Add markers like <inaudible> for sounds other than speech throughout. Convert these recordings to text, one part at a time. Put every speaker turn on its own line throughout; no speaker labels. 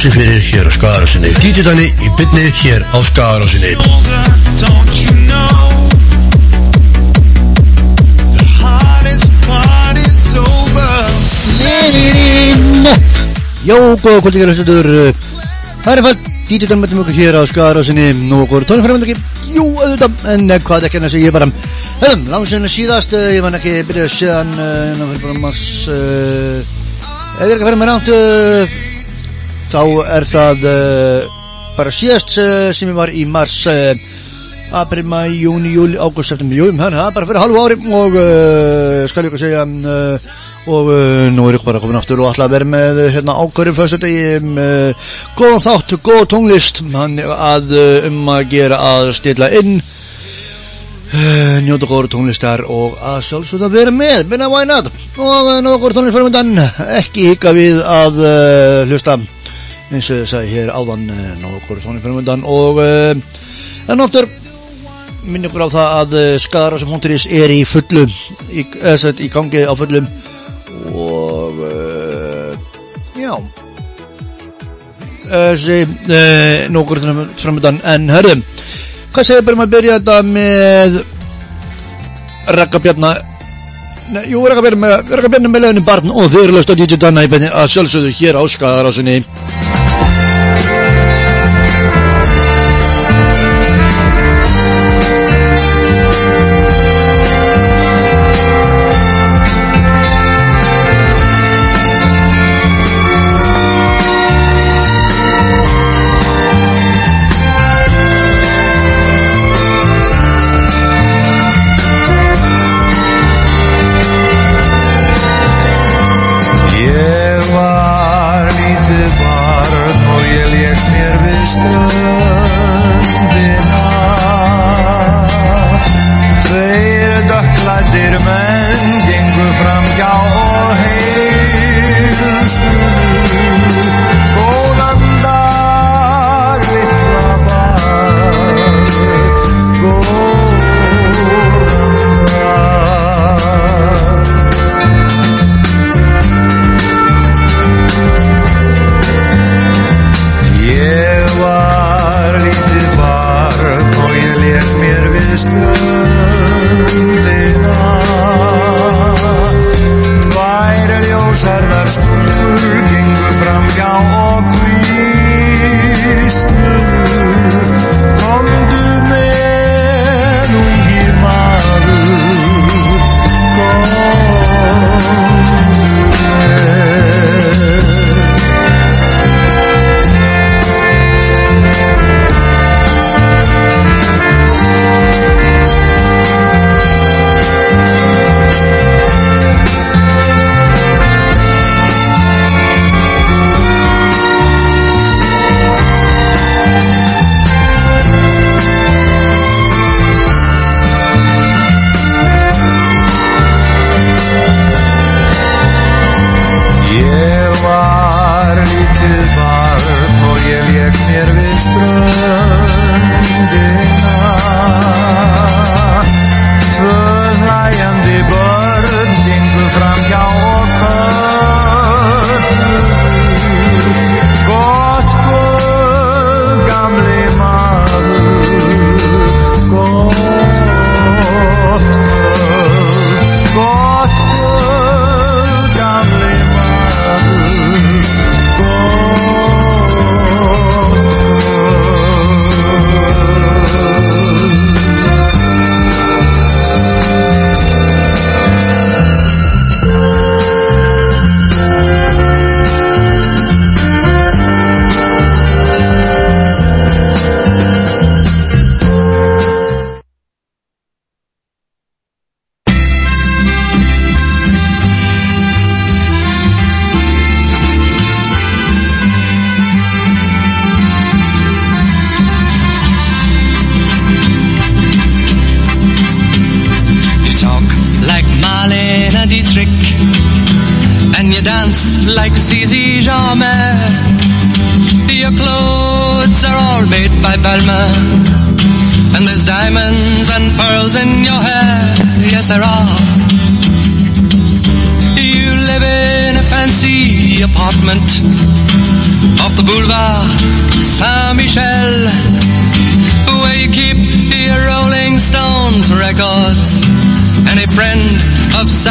sér fyrir hér á Skarasinni DJ-dani í bytni hér á over Jó, góða kvöldi hér að hlustuður Það er fælt DJ-dan með mjög hér á Skarasinni Nú okkur tónfæramöndaki Jú, auðvitað, en eh, hvað ekki en að segja ég bara. Hefðum, langsinn síðast eh, Ég var ekki byrjað séðan það fyrir bara mass Ef ég er ekki að vera með uh, þá er það uh, bara síðast uh, sem ég var í mars april, mæ, júni, júli, ágúst, september, þannig að það er bara fyrir halvu ári og skal ég ekki segja og nú er ég bara komin aftur og ætla að vera með hérna ákvörðum fyrstu degi góðan þátt, góð tónlist að um að gera að stilla inn Eh, njóta góður tónlistar og að sjálfsögða vera með, minna why not? Og eh, njóta góður tónlistar fyrir ekki hika við að uh, hlusta eins og ég sagði hér áðan uh, njóta góður tónlistar fyrir og uh, en áttur minn ykkur á það að skara sem hónturís er í fullu í, í gangi á fullum. Og já. Þessi góður tónlistar fyrir en hörðum Hvað segir bara maður að byrja þetta með Rakkabjarnar Jú, Rakkabjarnar með leðinu barn og þeir eru löst að í benni að sjálfsögðu hér á skadarásunni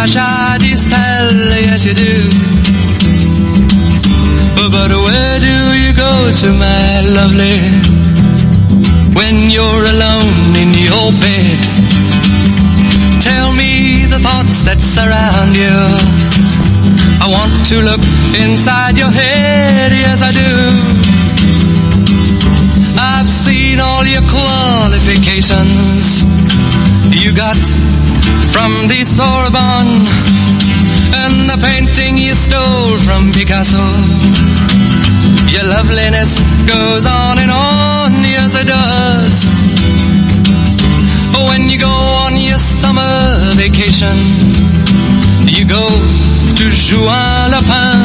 Sasha Distel, yes you do. But where do you go to, my lovely, when you're alone in your bed? Tell me the thoughts that surround you. I want to look inside your head, yes I do. I've seen all your qualifications you got from the Sorbonne and the painting you stole from Picasso. Your loveliness goes on and on, yes it does. When you go on your summer vacation, you go to Juan Lapin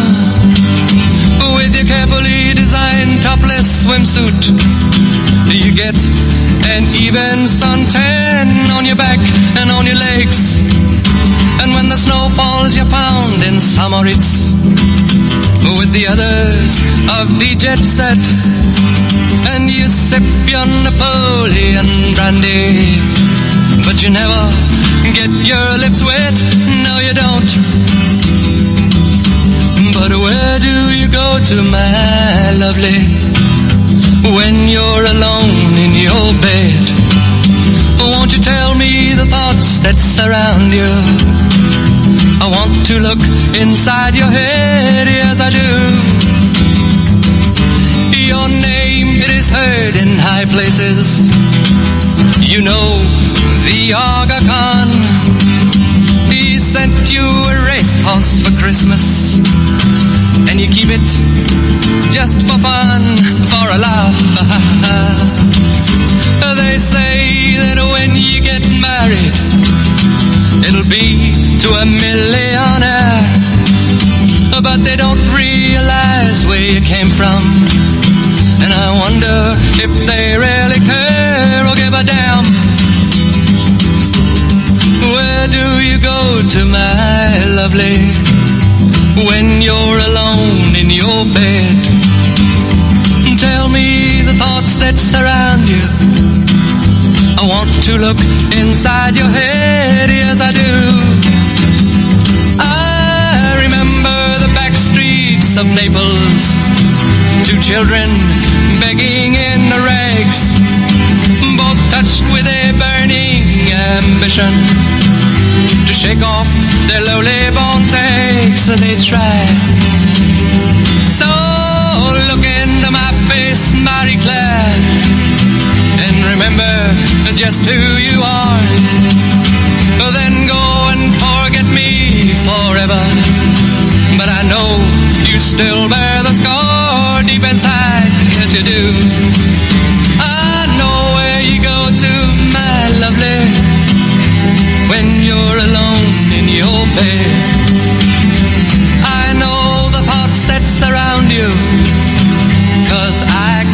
with your carefully designed topless swimsuit. You get an even suntan on your back and on your legs. And when the snow falls, you're found in Samoritz with the others of the jet set. And you sip your Napoleon brandy, but you never get your lips wet. No, you don't. But where do you go to, my lovely, when you're alone in your bed? Won't you tell me the thoughts that surround you? I want to look inside your head, yes I do. Your name, it is heard in high places. You know the Aga Khan. Sent you a racehorse for Christmas. And you keep it just for fun, for a laugh. <laughs> they say that when you get married, it'll be to a millionaire. But they don't realize where you came from. And I wonder if they really care or give a damn. Where do you go to, my lovely, when you're alone in your bed? Tell me the thoughts that surround you. I want to look inside your head, yes I do. I remember the back streets of Naples, two children begging in the rags, both touched with a burning ambition to shake off their lowly born takes, and they try. So look into my face, Mary Claire, and remember just who you are. Then go and forget me forever. But I know you still bear the scar deep inside. Yes, you do. In. I know the thoughts that surround you, cause I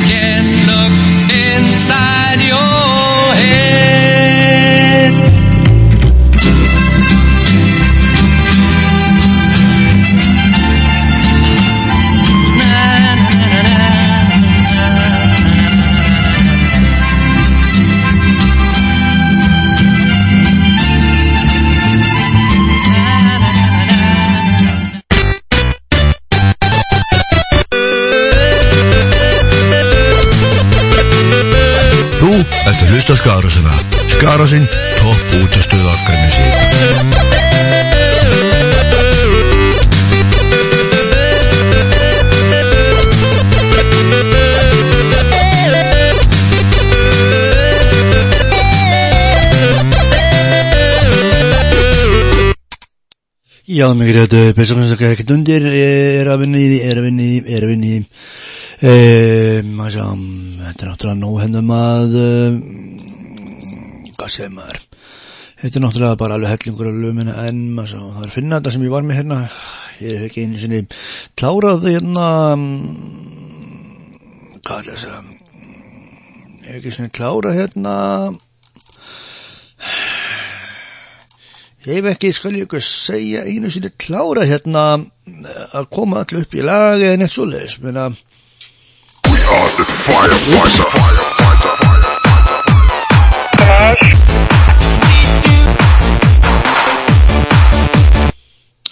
Já, mig þetta persónulega ekkert undir, er að vinna í því, er að vinna í því, er að vinna í því. Eh, maður sjá, þetta er náttúrulega nóg hendum að, uh, hvað segir maður? Þetta er náttúrulega bara alveg hellingur af lögminna en maður sjá, það er að finna þetta sem ég var með hérna, ég hef ekki einu sinni klárað hérna, hvað er þess að, ég hef ekki sinni klárað hérna, Ég hef ekki, skal ég ekki segja, einu sinni klára hérna að koma allir upp í lag eða neitt svoleiðis, menna,
are the firefighter.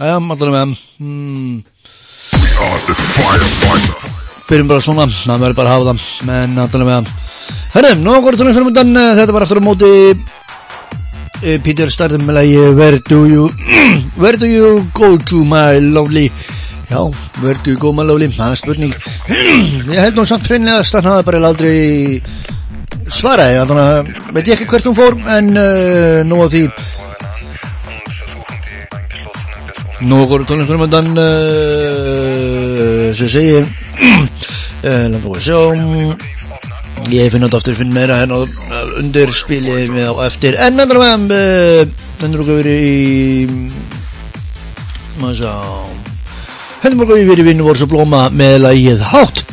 Já, allavega með hmm,
We are the firefighter.
Byrjum bara svona, maður verður bara að hafa það Men allavega með Herðum, nú okkur tónum fyrir mundan Þetta var aftur á móti uh, Peter startum með lagi Where do you <clears throat> Where do you go to my lovely? Já, where do you go my lovely? Það er spurning. <clears throat> Ég held nú samt hreinlega að hafi bara aldrei svaraði Þannig að veit ég ekki hvert hún fór En uh, nú á því. Nú fyrir mundan uh, Sem segi uh, Langar að sjá Ég finn átt aftur finn meira hérna undir spilið með á eftir. En andur með uh, hendur okkur verið í maður sá hendur okkur verið vinnu voru svo blóma með lagið hátt.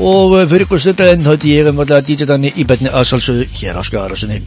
Og uh, fyrir ykkur stundar enn hætti ég alltaf DJ Danni í betni að salsu hér á skarasunni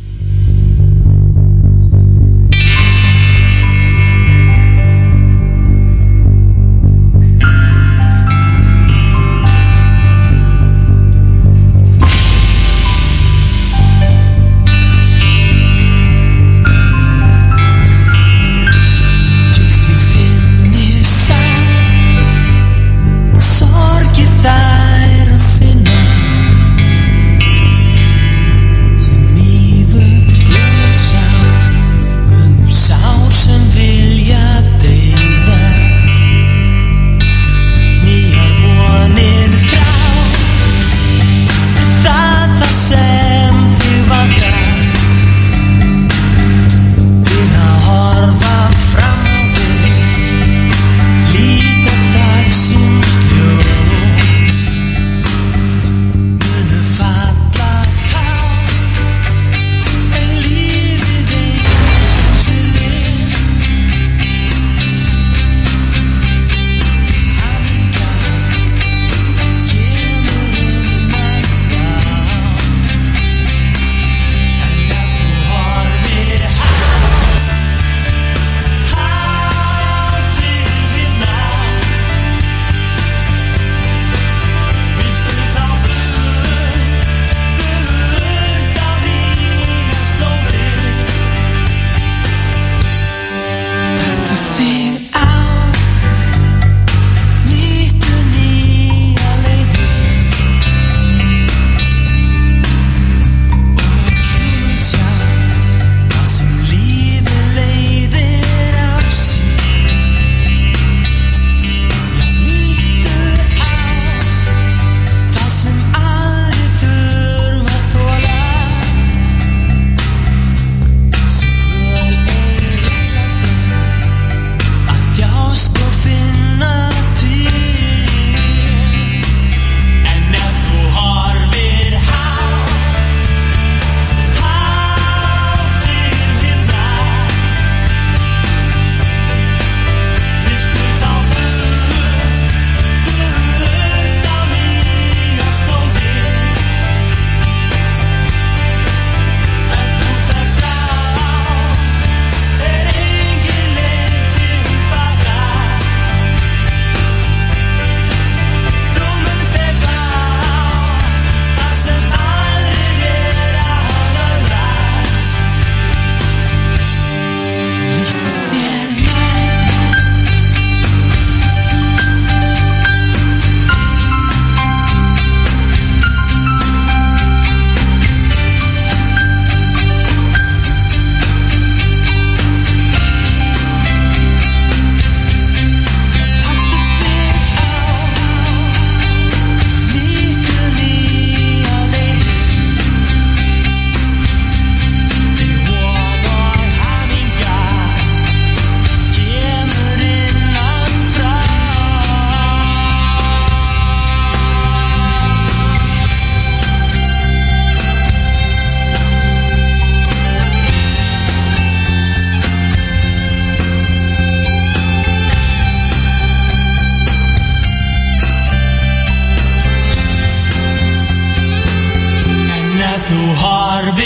gotta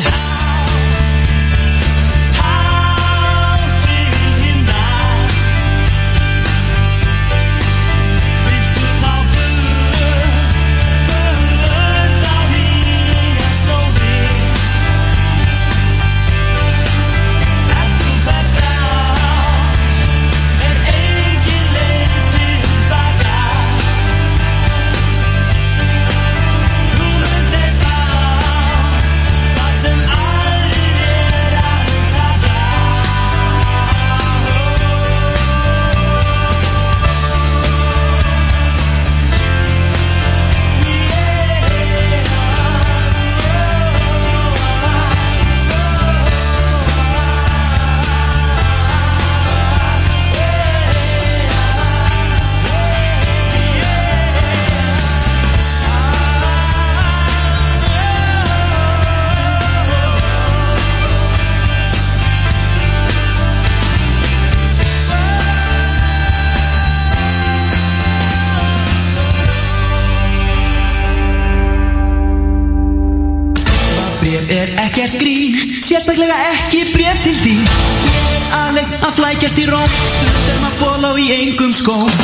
high. con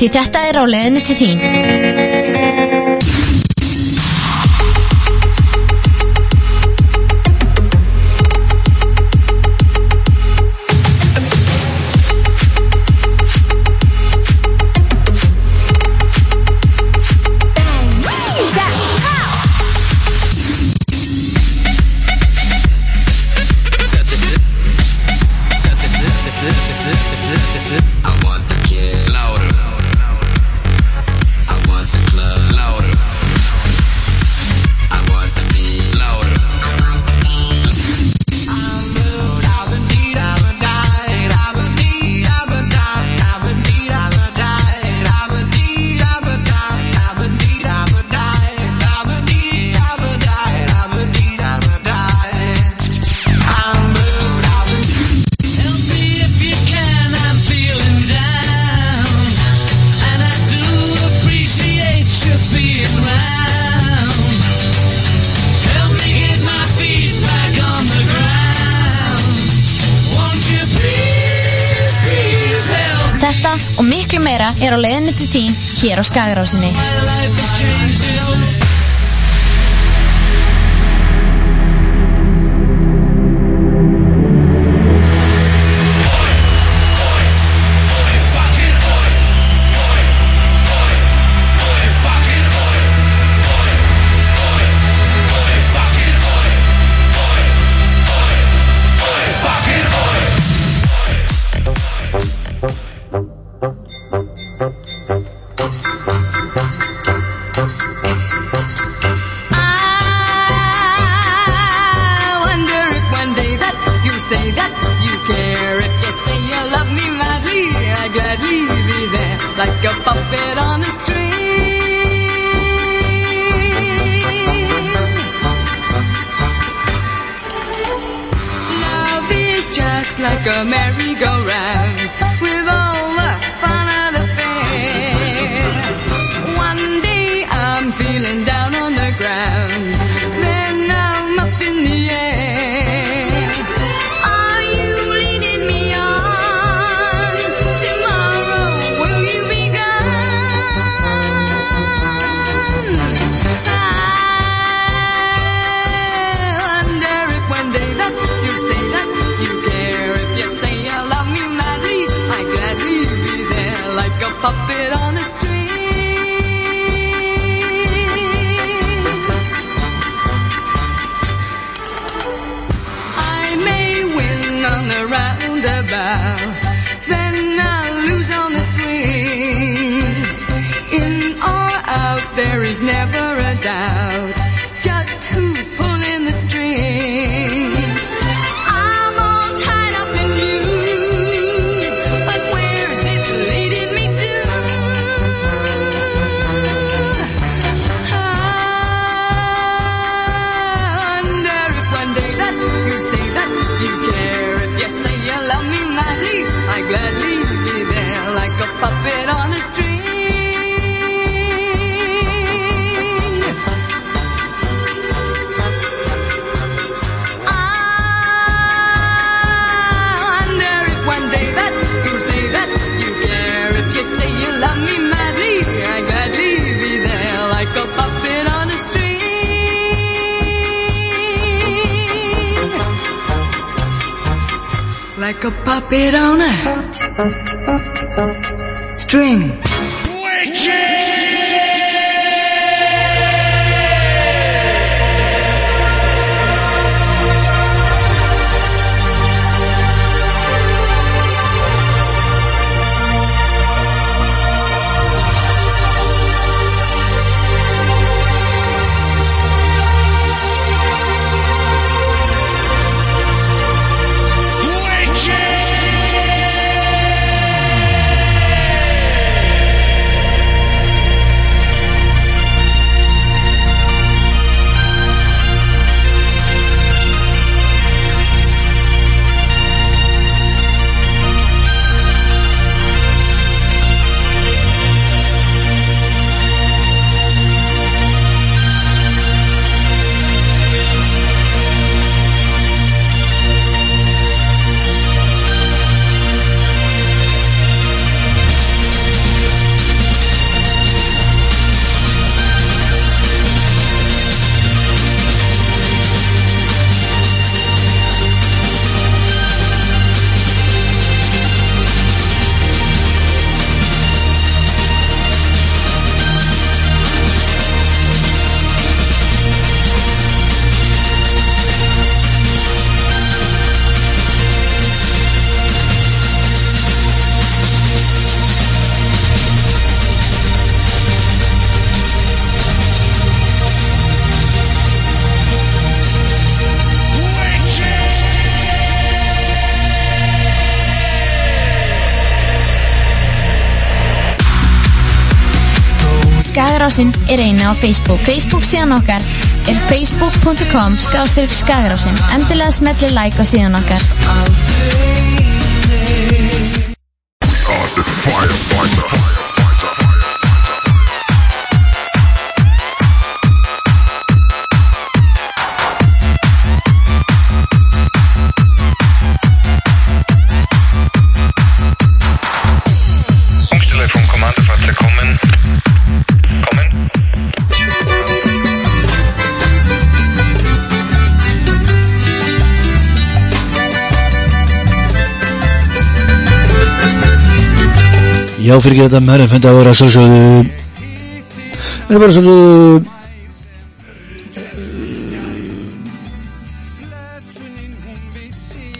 því
þetta er á leðinni til þín.
Quiero escagrosne. Then I lose on the swings. In or out, there is never like a puppet on a string.
Skagrásin er eina á Facebook. Facebook síðan okkar er facebook.com skástrík skagrásin endilega smetli like á síðan okkar.
Já, fyrir að gera þetta með þetta voru að sjálfsögðu þetta voru að sjálfsögðu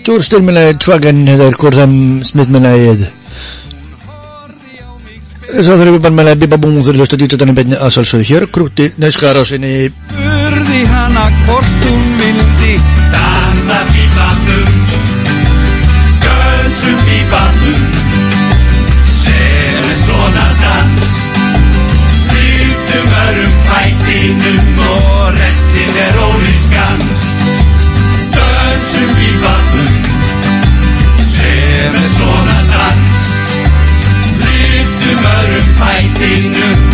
Tjórstölmjölaði Tvagan þetta er Kortham Smithmjölaðið þess að það eru bannmjölaði Bibabún þurftu að stjórnstöldan í beinni að sjálfsögðu. Hér krúti næskar á sinni
Spurði hana hvort restin er ólískans Dönsum í vatnum sem er svona dans.
Lyftum öðrum fætinum.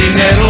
dinero.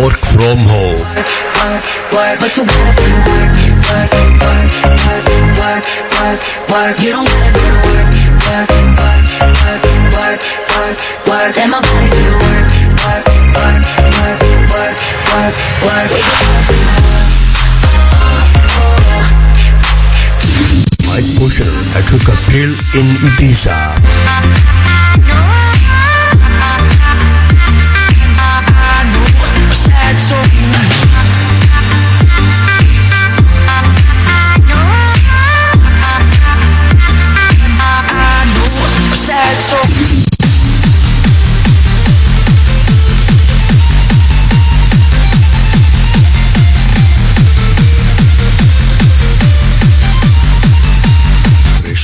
Work
tomorrow.
Mike Pusher I took a pill in Ibiza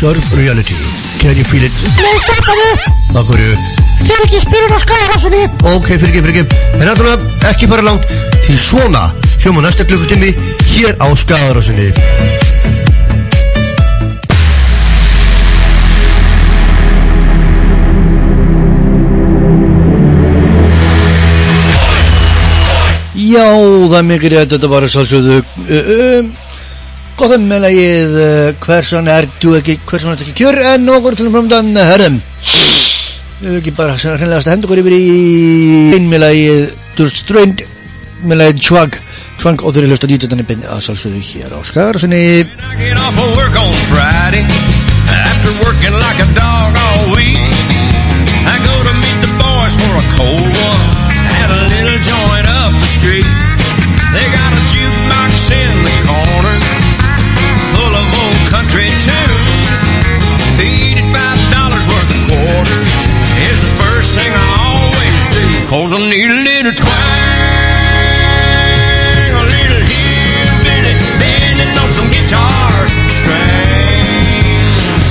Reserve reality Can you feel it?
Nei, stoppaðu!
Akkur
Þetta er ekki spyrur á skæðarássunni.
Ok, fyrir ekki, fyrir ekki En náttúrulega ekki fara langt Því svona hljóma næsta klukkutími Hér á skagarásinni Já, það er mikið rétt Þetta var að sálsögðu um, Gott að meðla ég Hversan ertu ekki Hversan ertu ekki kjör En okkur til framdann Herðum. Höfum ekki bara hreinlegast að henda okkur yfir í einmélagið Durströnd Mélagið Chwag Chwang og þeir eru hlust að dýta þannig beinni að sálsögðu hér á Skagarsinni
I get off of work on Friday. After working like a dog all Cause I need a little twang, a little hillbilly bending on some guitar strings.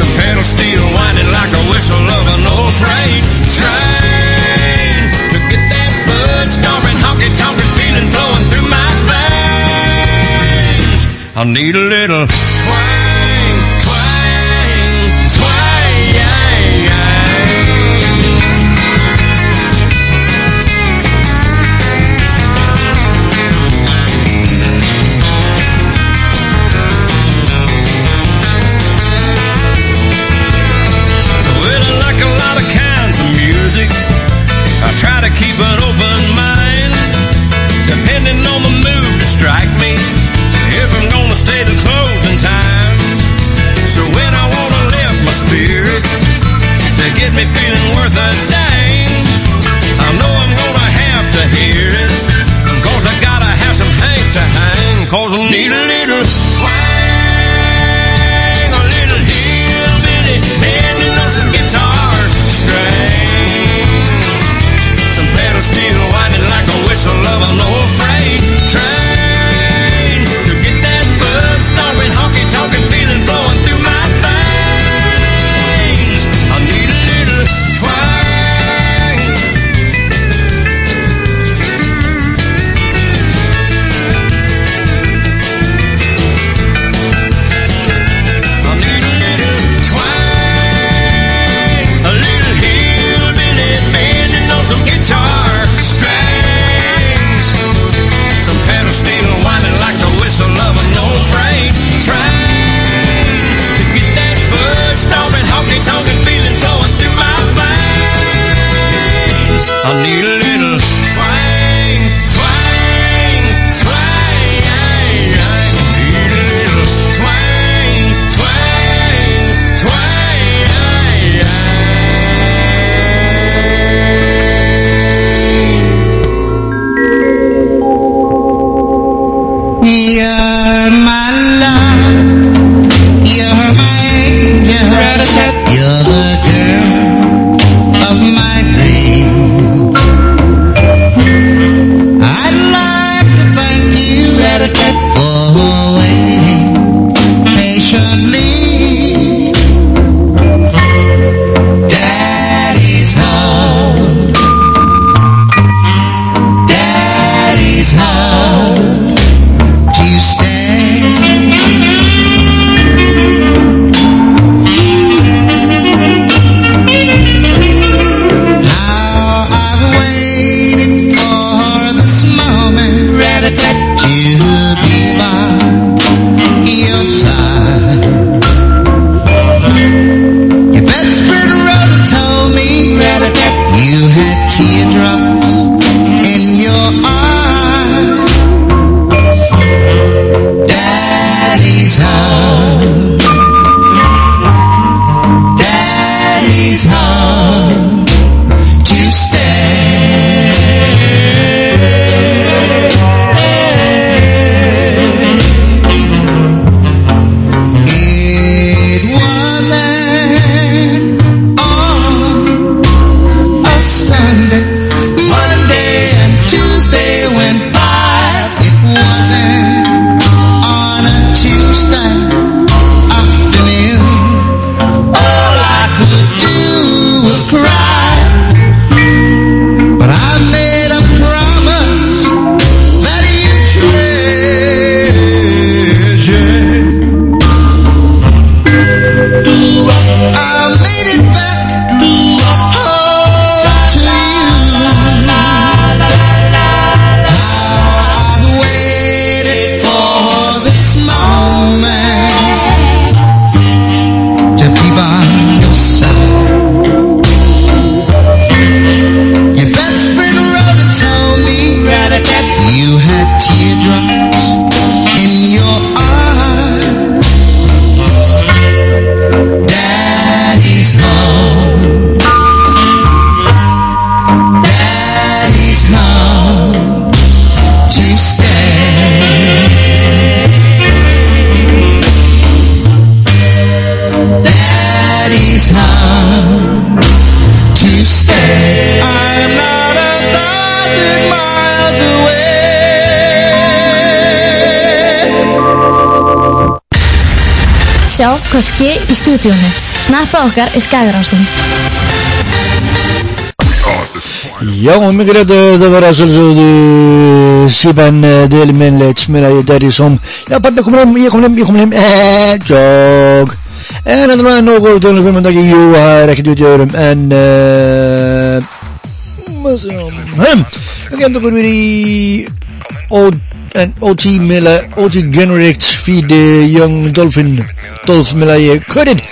Some pedal steel winding like a whistle of an old freight train. To get that blood stomping, honky tonkin' feeling flowing through my veins. I need a little twang,
hvað ske í stúdíónu. Snappa okkar er skagarásin.
Já, mikið rétt, eh, það var að sjálfsögðu Siban Delimin Let's Mira ég dæri som Já, pappi, kom heim, ég kom heim, ég kom heim. Eh, jog. En þetta var nokkuð tónlega fyrir mandagi Jú, það er ekkert út í öðrum En uh, Hm, ég gæmdi okkur verið í O- en OT Mila OT Generict Feed eh, Young Dolphin Dolph Mila ég Hvernig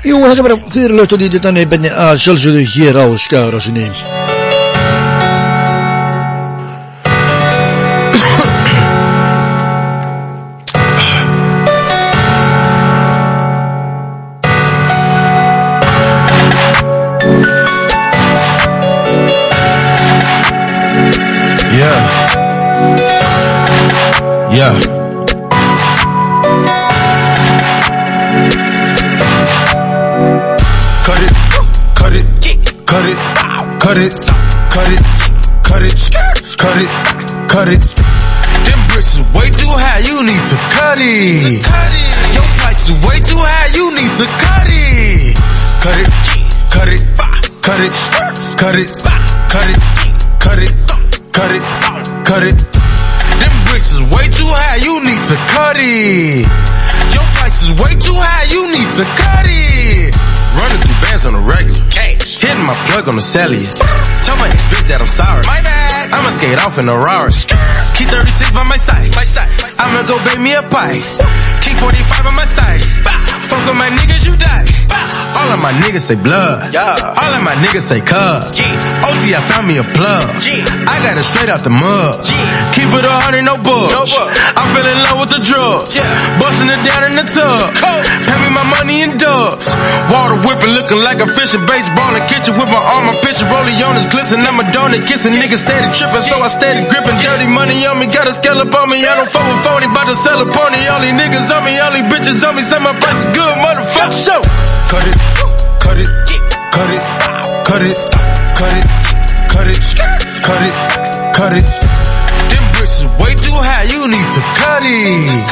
Jú, það er bara fyrir löst og dítið þannig benni að sjálfsögðu hér á Skagarásinni
Hitting my plug on the cellular. Tell my ex bitch that I'm sorry. My bad. I'ma skate off in a Rari. Key 36 by my side. My side. I'ma go bake me a pie. Key 45 on my side. Fuck with my niggas, you die. All of my niggas say blood. Yeah. All of my niggas say cuz. Yeah. OT, I found me a plug. Yeah. I got it straight out the mud. Yeah. Keep it a hundred, no bugs. No bugs. I fell in love with the drugs. Yeah. Busting it down in the tub. Pay me my money in dubs. Water whipping, looking like a fishing baseball in kitchen with my arm, my picture rolling on his glisten. I'm a donut kissing niggas steady tripping, so I steady gripping. Dirty money on me, got a scale up on me. I don't fuck with phony, about to sell a pony. All these niggas on me, all these bitches on me. Say my price is good, motherfucker. Show. Cut it, cut it, cut it, cut it, cut it, cut it, cut it, cut it. Them bricks is way too high, you need to cut it.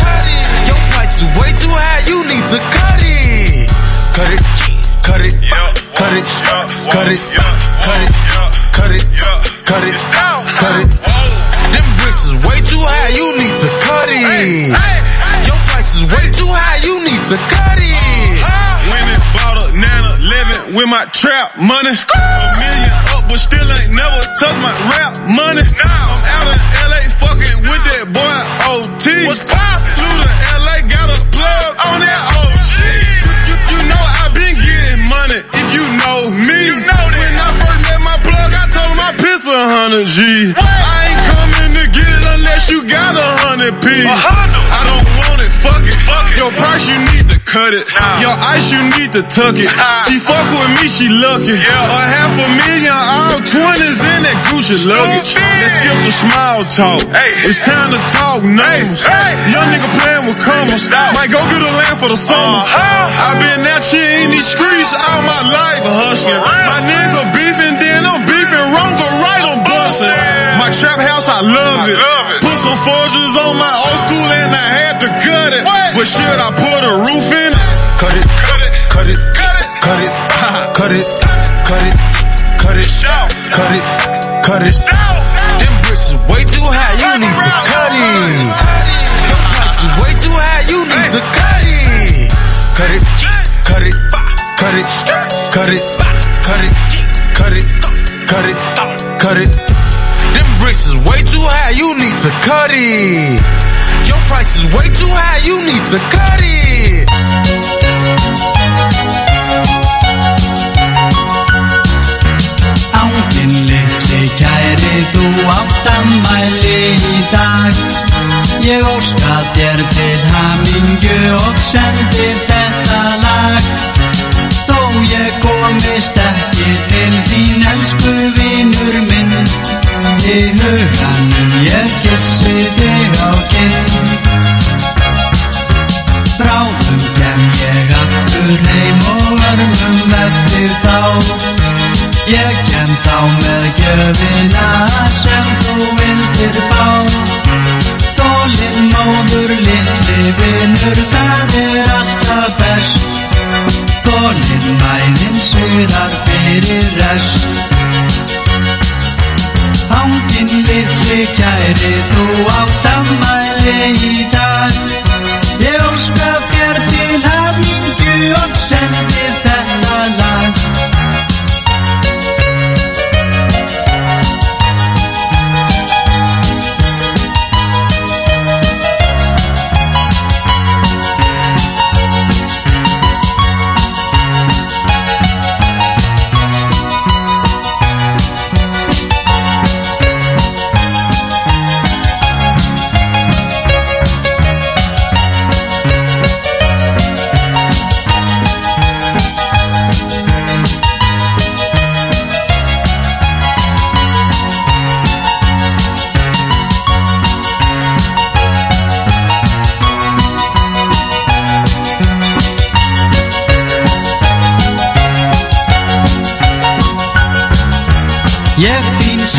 Your price is way too high, you need to cut it. Cut it, cut it, cut it, cut it, cut it, cut it, cut it, cut it. Them bricks is way too high, you need to cut it. Your price is way too high, you need to cut it.
With my trap money. A million up, but still ain't never touched my rap money. Now I'm out in LA fucking with that boy OT. What's Flew to LA, got a plug on that OG. You, you, you know I been getting money if you know me. You know that. When I first met my plug, I told him I piss for 100 G. I ain't coming to get it unless you got a hundred P. Your price, you need to cut it. Your ice, you need to tuck it. She fuck with me, she lucky. A half a million, all twenties in that Gucci luggage. Let's skip the small talk. It's time to talk numbers. Young nigga playing with commas. Might go get a land for the summer. I've been out here in these streets all my life hustling. My nigga beefing, then I'm beefing wrong or right, I'm busting. My trap house, I love it. Put some forges on my old school and I had to cut it. But should I put a roof in it?
Cut it, cut it, cut it, cut it, cut it, cut it, cut it, cut it, cut it, cut it. Them bricks is way too high, you need to cut it. Your price is way too high, you need to cut it. Cut it, cut it, cut it, cut it, cut it, cut it, cut it, cut it. Bricks is way too high, you need to cut it. Your price is way too high, you need to cut it.
Ánginn litli kæri þú átt ammæli í dag Ég óska þér til hamingju og sendi þetta lag Þó ég komist ekki til þín elsku vinur minn Í huganum ég kissi þig á kinn. Bráðum kem ég aftur heim og örmum verður þá. Ég kem þá með gjöfina sem þú vildir fá. Þólinn móður litli vinur, það er alltaf best. Mæðin surar fyrir rest Engin við þig gæri þú átt að mæli í dag. Ég óska þér til hafingu og sendi þær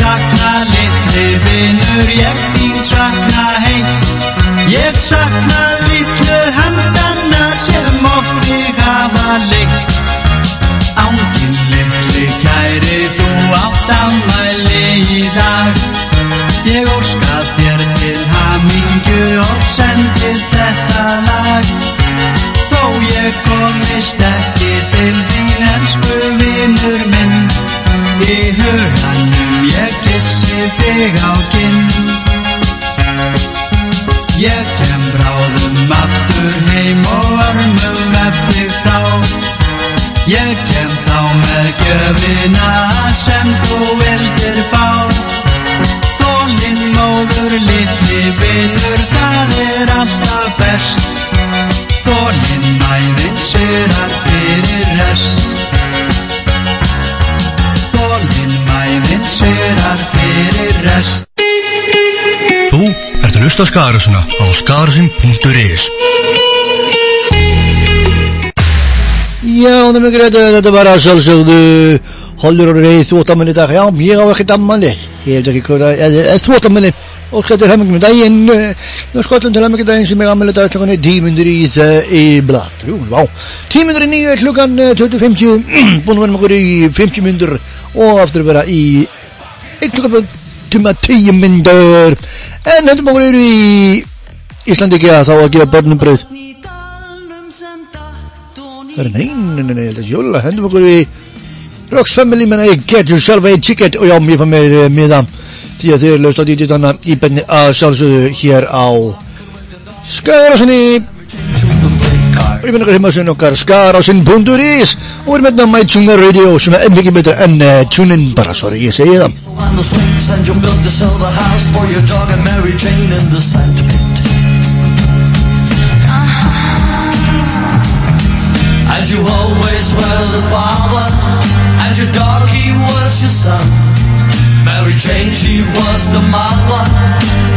sakna litli vinur, ég þín sakna heim. Ég sakna litlu handana sem oft þig hafa leitt Ángin litli kæri, þú átt ammæli í dag. Ég óska þér til hamingju og sendi þetta lag. Þó ég komist ekki til þín elsku vinur minn. Í huganum kissi þig á kinn Ég kem bráðum aftur heim og örmum eftir þá. Ég kem þá með gjöfina sem þú vildir fá. Þólinn móður litli vinur, það er alltaf best. Þólinn mæðin syrar fyrir rest mæðin syrar fyrir rest.
Þú ert að hlusta á Skagarásuna á skagarasin.is Já, það er mikið þetta, þetta var að sjálfsögðu Hollur og reyð þvótamanni í dag. Já, ég á ekkert ammanni Ég veit ekki hvað það er þvótamanni Og þetta er hemmingum í daginn Nú skollum til hemmingum daginn sem ég ammali dag klokkan er tímundur í það í blad Jú, vá. Tímundur í nýju klokkan eh, 20.50 <clears throat> Búin að vera með okkur í 50 myndur Og aftur að vera í klokkan tíma 10 myndur En höldum okkur eru í Íslandi ekki að þá að gefa börnum brauð. Það er nein, nei, nei, nei, þetta er jóla. Höndum okkur í Rocks Family menna ég get yourself a ticket. Og já, mér fann mér uh, miða. Því að þið eru löst á DJ Danna í benni að sjálfsögðu hér á Skarasinni ég menna okkar heimasinn okkar skarasin.is og við erum hérna My Tuna Radio er enn mikið betra enn uh, TuneIn bara, sorry, ég segi það
on the swings and you'll build the silver house for your dog and Mary Jane in the sandpit. And you always were the father, and your dog he was your son. Mary Jane she was the mother,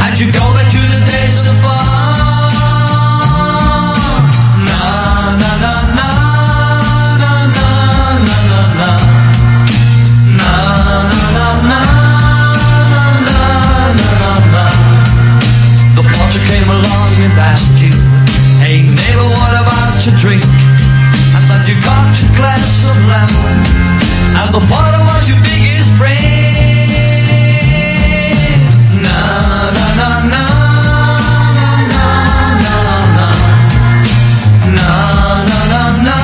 and you go back to the days of lemon, and the potter was your biggest friend. Na na na na na na na na. Na na na.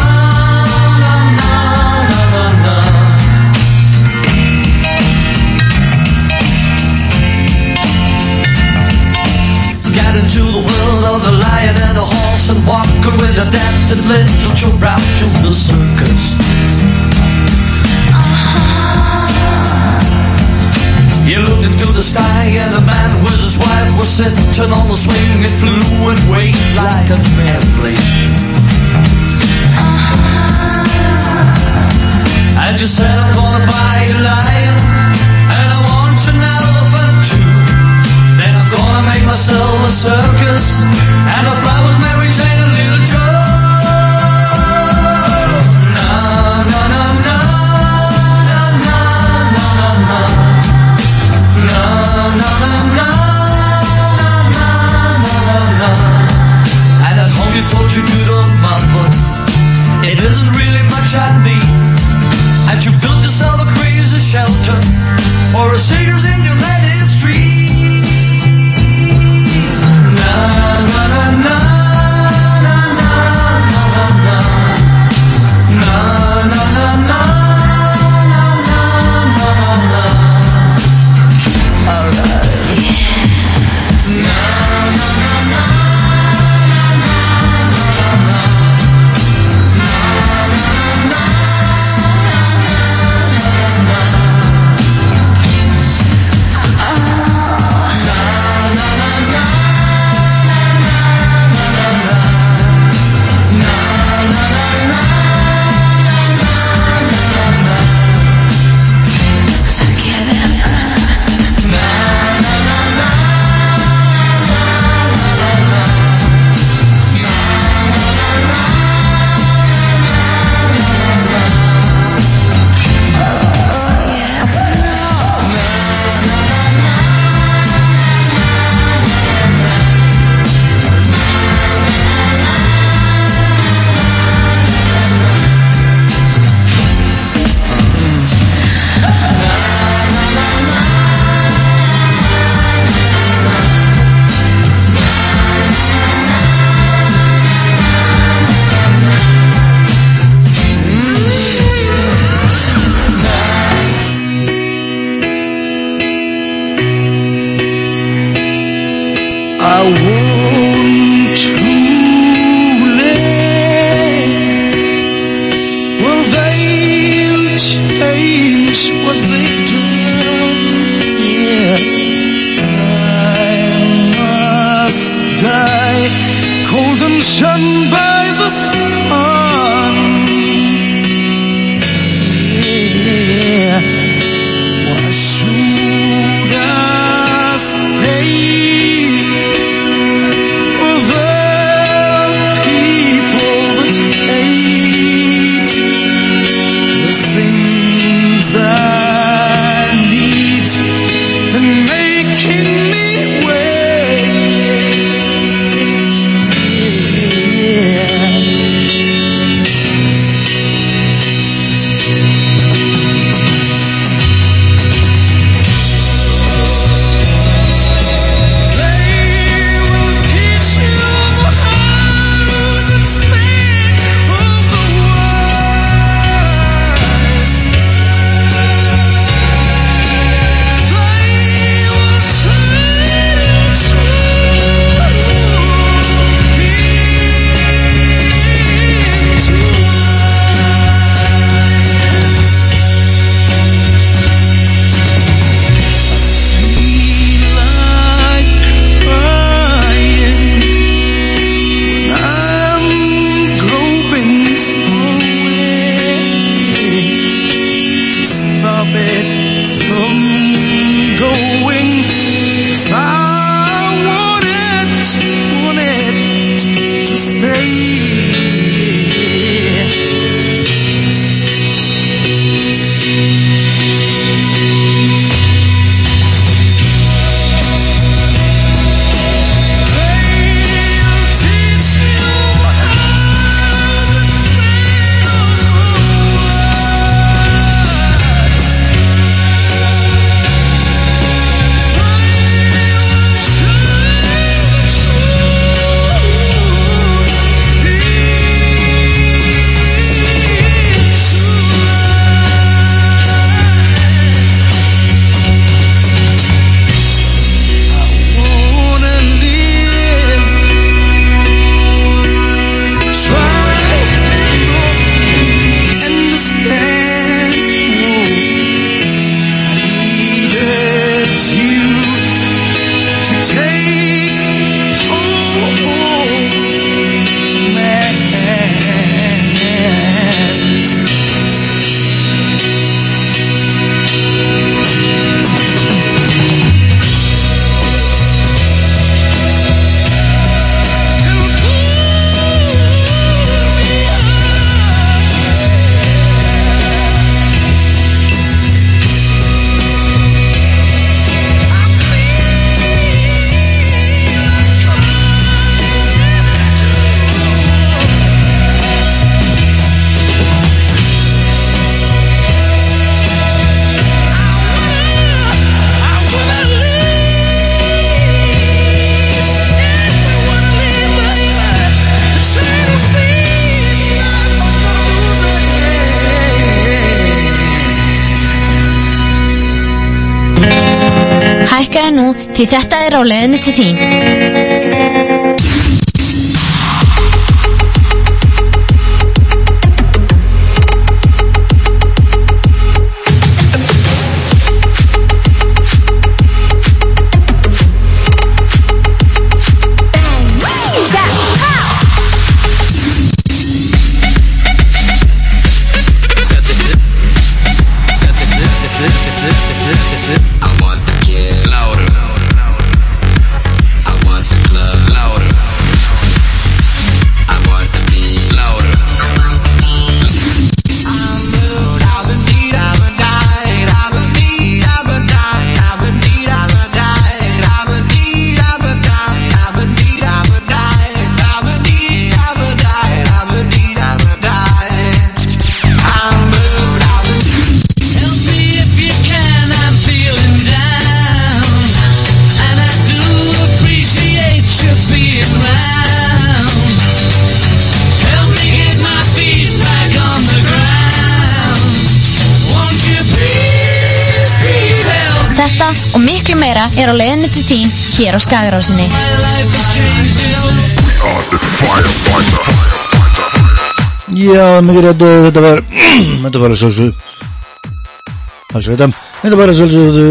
Get into the world of the lion and the horse and walking with a and little out to the circus. Looked into the sky and a man with his wife was sitting on the swing. It flew and waved like an airplane. Uh-huh. And you said I'm gonna buy a lion and I want an elephant too. Then I'm gonna make myself a circus and I'll fly with Mary Jane and Little Joe. told you to the mama. It isn't really much I
need. And you built yourself a crazy shelter or a sailor's in your name. I would.
Lækkaðu nú því þetta er á leiðinni til þín.
er á leiðinni til tín hér á Skagarásinni.
Já, mikið réttu, þetta var, <clears throat> þetta var að sjálfsögðu, afsveitam, þetta var að sjálfsögðu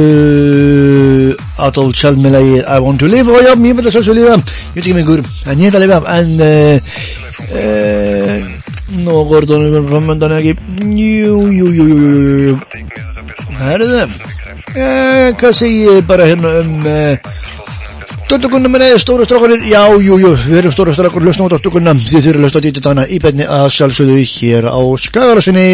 uh, Adolf Chalmi lagið I Want To Live. Og já, ég vil að sjálfsögðu lifa, ég veit ekki með einhver, en ég vil að lifa, en... Uh, uh, No Gordon ben ben gibi. Herhalde. Ee, kasseyi bara hérna um eh, uh, Dóttugunna minni, stóru strákurinn, já, jú, jú, við erum stóru strákur, lusnum á dóttugunna, þið þurfið að lusta á dýtitana í benni að sjálfsögðu hér á Skagarasinni.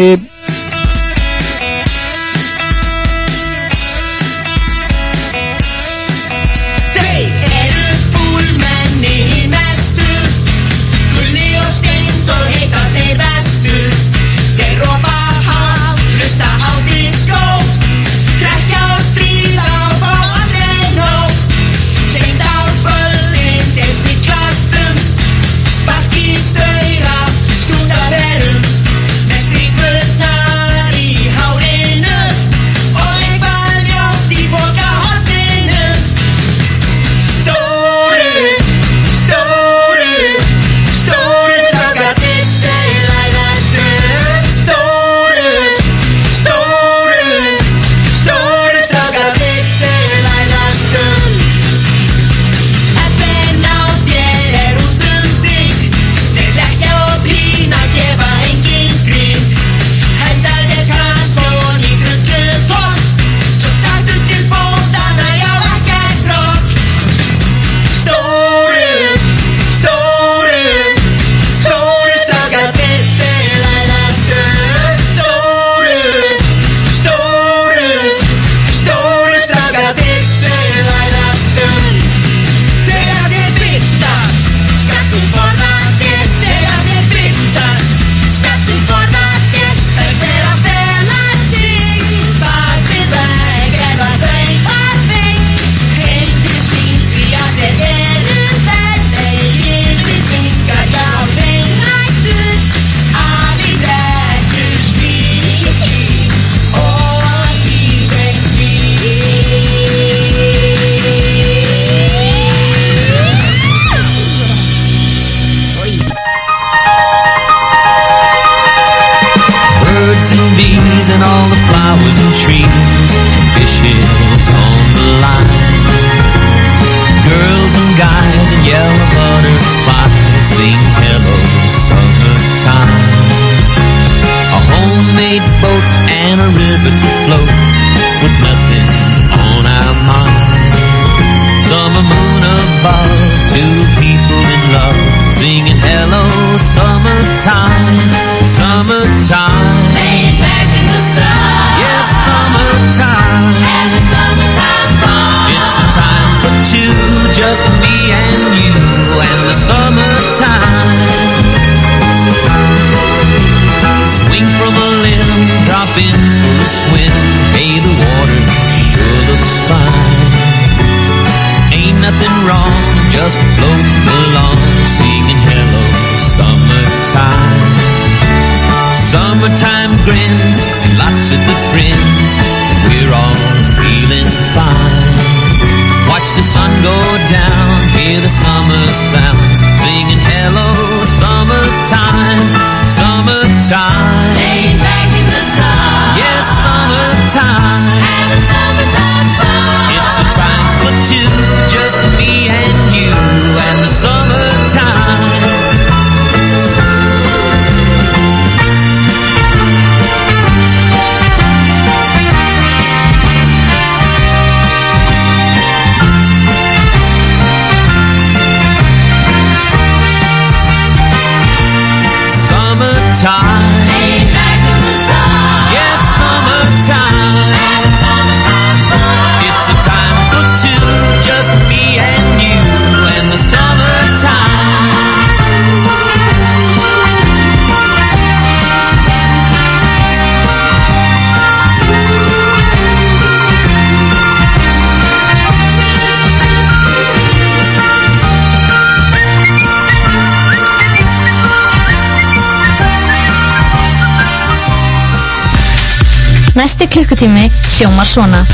Næsti klukkutími sjómar svona.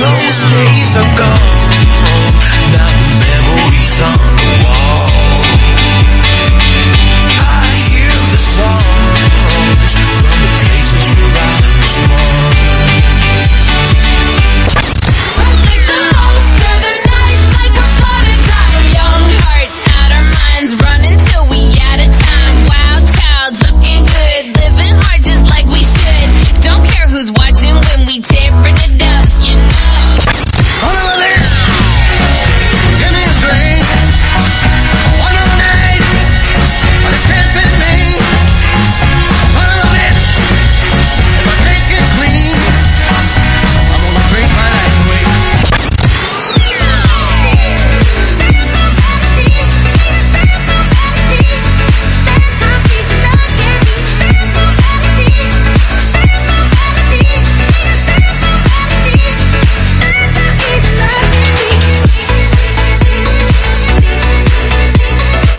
Those days are gone. Now the memories are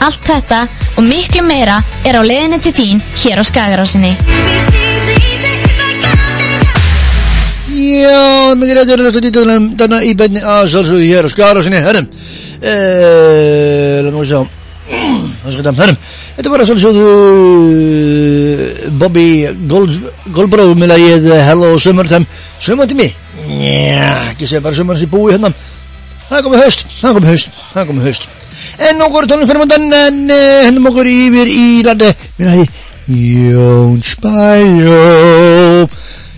Allt þetta og miklu meira er á leiðinni til þín hér á Skagarásinni.
Já, mikið rétt er þetta dítunum þarna í beinni að sjálfsögðu hér á skara sinni, herrum eh, Lennum við sjá herrum Þetta var að sjálfsögðu eh, Bobby Gold, Goldbrow með lagið Hello Summertime Summertime? Já, ekki segja bara summer sem búi hérna Það komið haust, það komið haust, það komið haust. En okkur tónlistarmandan en hendum okkur yfir í landi. Mér hæði Jón Spæjó.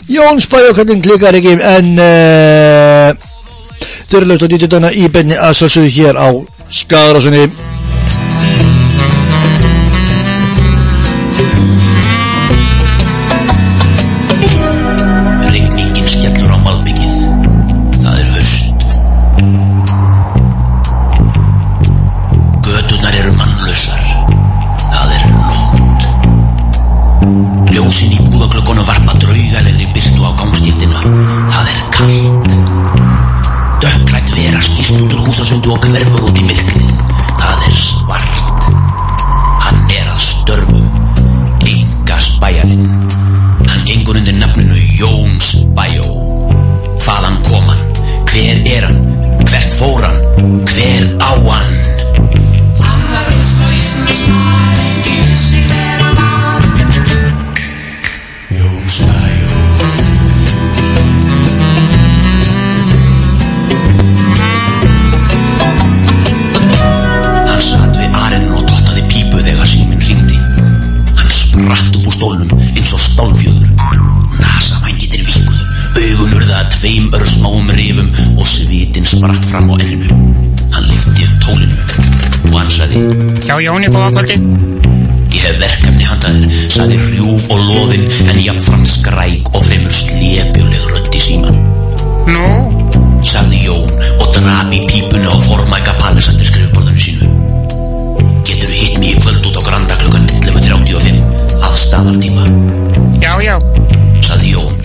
Jón Spæjó, hvernig klikkar ekki? En þau eru lögst á dítjutana í beinni að sjálfsögðu hér á Skagarásunni
Denver fram á enninu. Hann lyfti upp tólinu og hann sagði
Já, Jóni, góða kvöldi.
Ég hef verkefni handaðir, sagði hrjúf og loðin en jafnframt skræk og fremur slepjuleg rödd í síman.
Nú?
sagði Jón og draf í pípuna og formæka palisandir skrifborðinu sínu. Getur hitt mig í kvöld út á Granda klukkan 11.35 að staðartíma,
Já, já.
sagði Jón.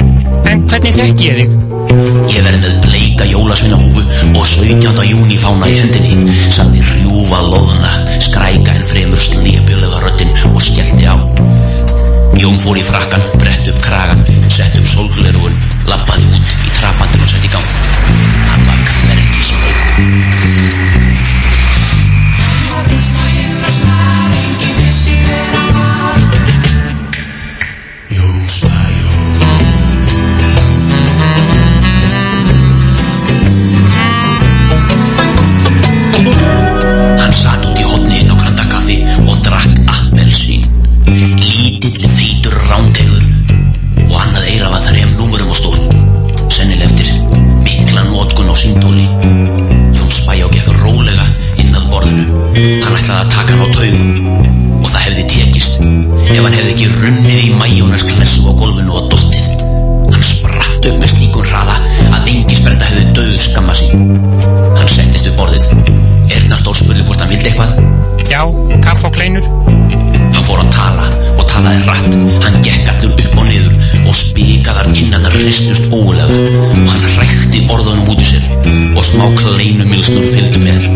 En hvernig þekki ég þig?
Ég verði með bleika jólasveinahúfu og 17. júni fána í hendinni, sagði hrjúfa loðna, skræka en fremur slepjulega röddin og skellti á. Jón fór í frakkan, brett upp kragan, sett upp sólglerugun, lappaði út í trapandin og sett í gang. Hann var hvergi smeykur.
Jón
innan ristust ólega. Og hann rækti orðunum út í sér og smá kleinumilsnur fylgdu með.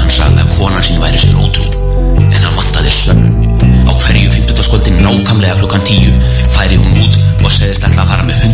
Hann sagði að konan sín væri sér ótrú en hann vantaði sönnun. Á hverju 50. skvöldin nákamlega klukkan 10 færi hún út og segðist alltaf að fara með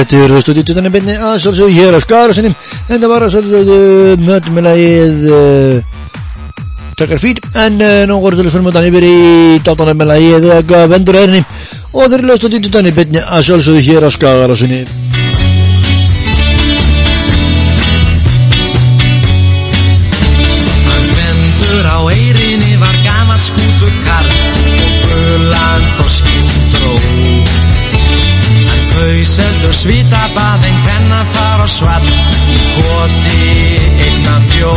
Veist og dýttutanir beinni að svolsögðu hér á Skarasinni en það var að svolsögðu mötum með lagið uh, Takkar fýr en uh, nú voru til að fyrir yfir í dátanum með lagið og vendur erinni og þeir eru löst og dýttutanir beinni að svolsögðu hér á Skarasinni
Hann vendur á eirinni Hann kaus eldur svita bað en hvenna far og svall í koti einnan bjó.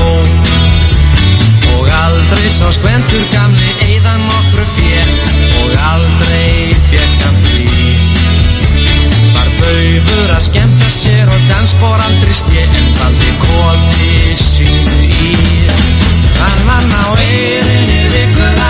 Og aldrei sá skvendur gamli eiðan nokkru fér og aldrei fekk hann frí. Var daufur að skemmta sér og dansbór aldrei stið en valdi koti sínu í. Hann vann á eirinni vikuna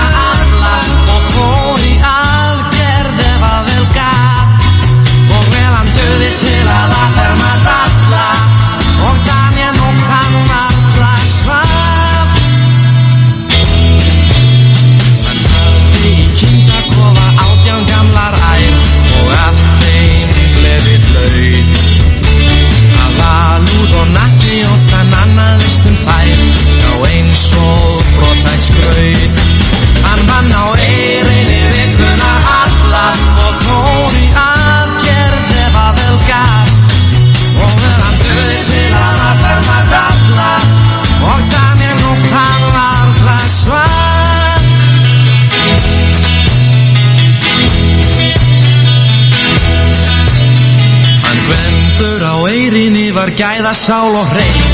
var sál og hrein.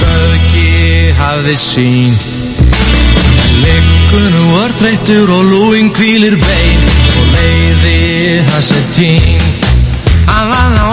Gauki hafði sín Liggur nú örþreyttur og lúin kvílir bein. Og leiði þessi tín Hann vann á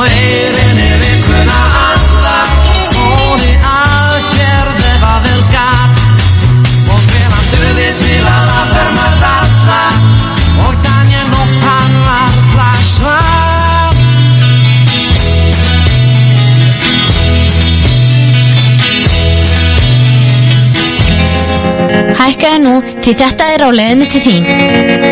Hækkaðu nú því þetta er á leiðinni til þín.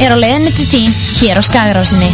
Er á leiðinni til þín hér á Skagarásinni.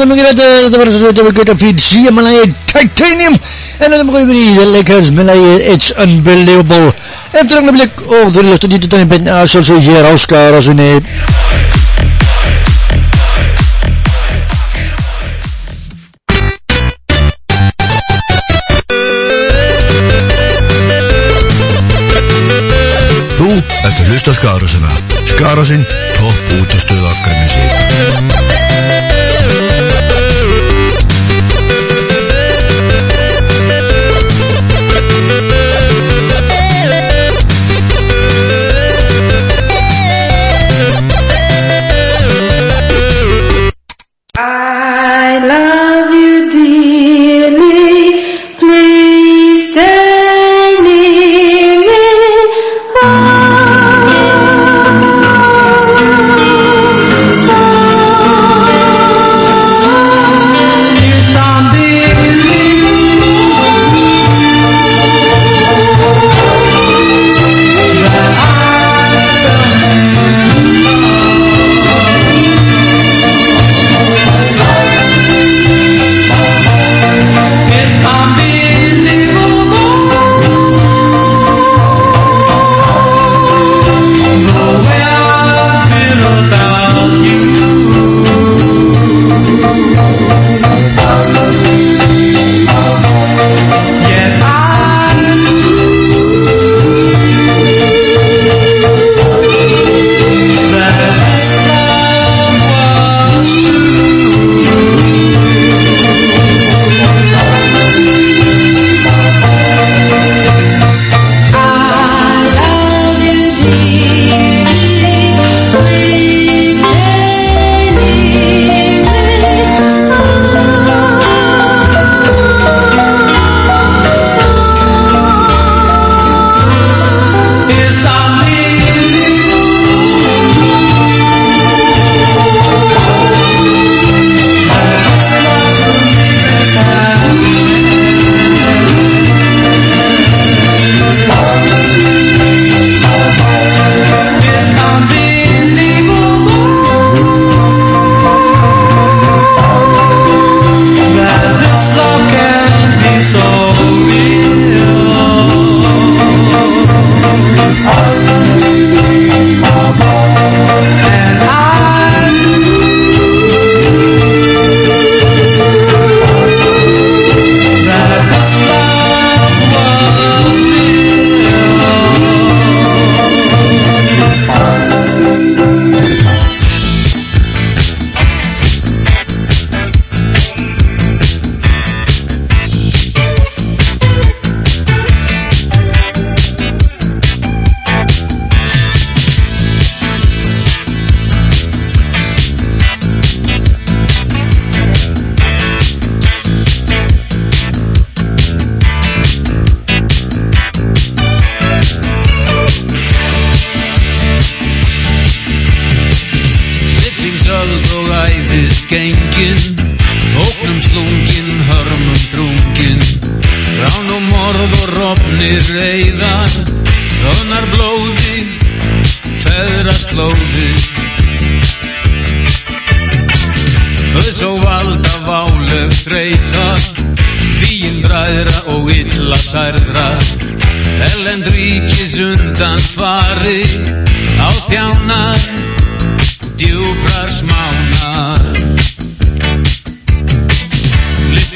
Það mikið þetta, þetta var svo þetta við geta fyrir síðan með lagið Titanium En þetta maður yfir í The Lakers með lagið It's Unbelievable. Eftir ögna blik og þú eru löstu dýttu þannig benni að sjálfsög hér á Skarasunni
Þú ert að hlusta á Skarásuna Skarásinn, topp útastöð okkar musik
Óknum slungin, hörmum drungin Rán og morð og rofnir reyðar Rónar blóði, feðrast lóði. Öðs og valda váleg þreita Víin bræðra og illa særðra. Ellend ríkis undan fari Á þjánar, djúprar smánar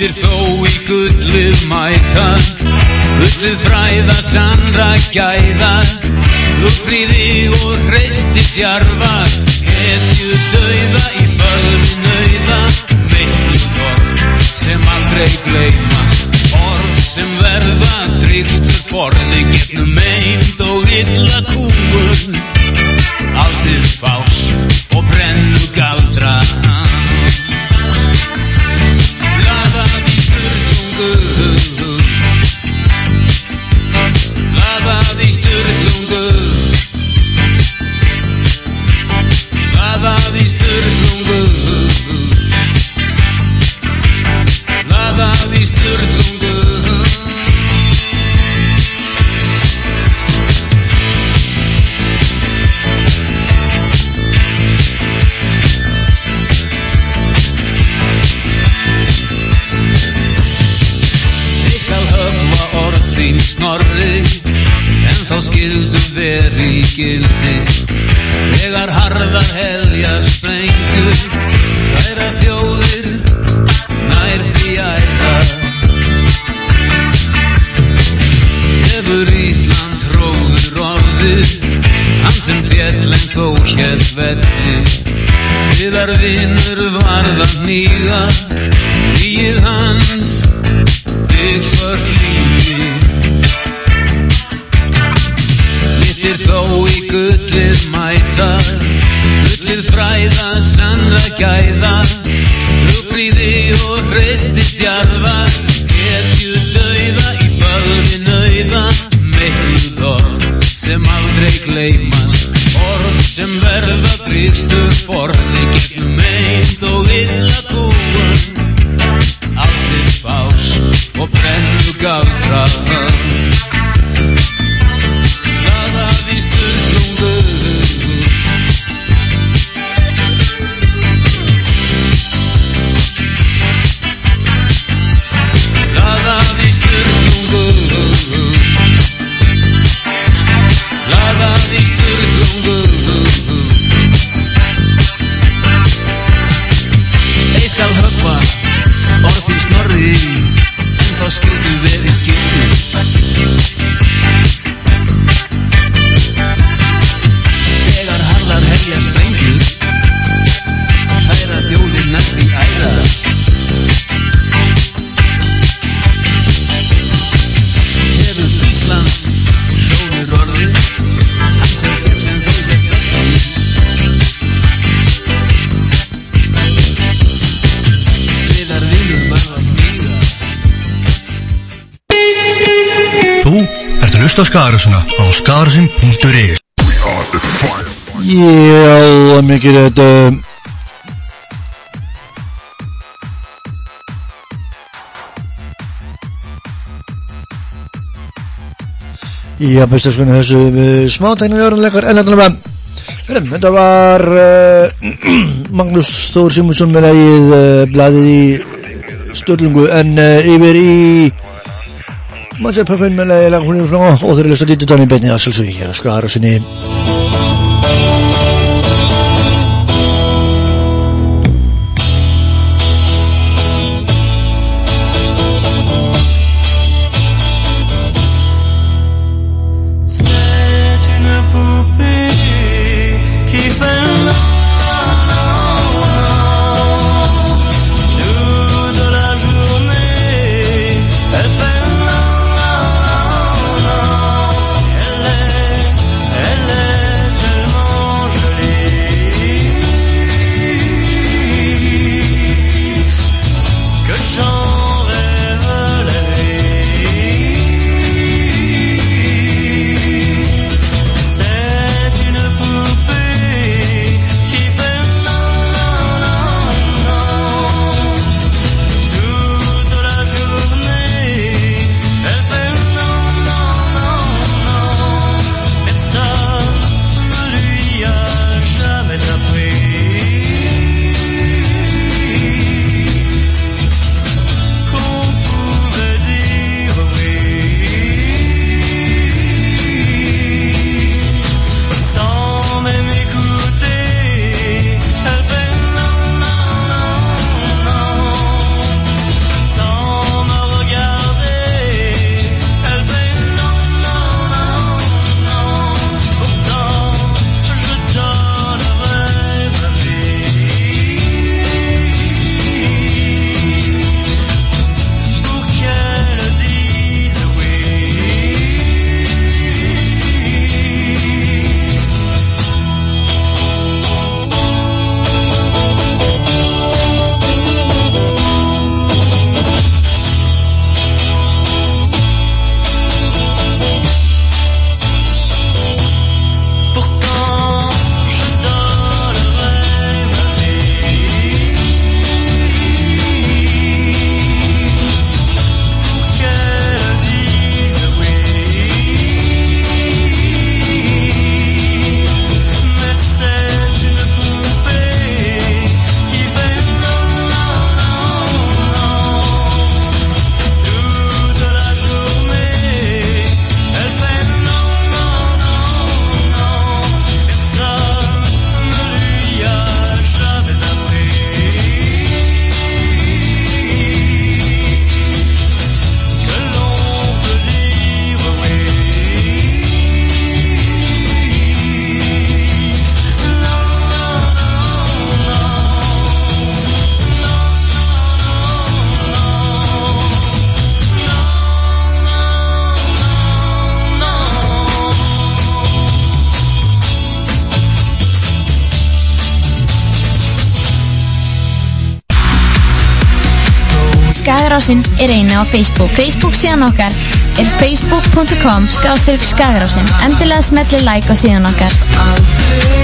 Littir þó í gullið mæta Gullið fræða sannra gæða Uppríði og hreisti djarfa Hetju dauða í bölvi nauða Miklu orð sem aldrei gleymast Orð sem verða drýgstur borði Getnum meint og illa kúun Aldrei bás gildi Þegar harðar heljar sprengur Þæra þjóðir nær því æða Hefur Íslands hróður orðið Hann sem fjell en þó hér velli. Viðar vinnur varðan nýga Líð hans gullið mæta Gullið fræða sannra gæða. Hugfríði og hreisti stjarfa Hetju dauða í bölvi nauða. Meikluð orð sem aldrei gleymast Orð sem verða gríkstu forði Gegnum meint og illa kúun
hlusta á Skagarásuna á skagarasin.is
Já, mikið þetta Já, bestu sko þessu smátæknum jörnleikar en þetta var Þetta var uh, Magnús Þór Simonsson með lagið uh, bladið í Sturlungu en uh, yfir í Mannsæð Puffin með lagið lag hún er frá og þeir eru löst að dýta þannig beinni að sjálfsögja hér að skara sinni
Skagarásin er einu á Facebook. Facebook síðan okkar er facebook.com skástrík Skagarásin. Endilega smelli like á síðan okkar.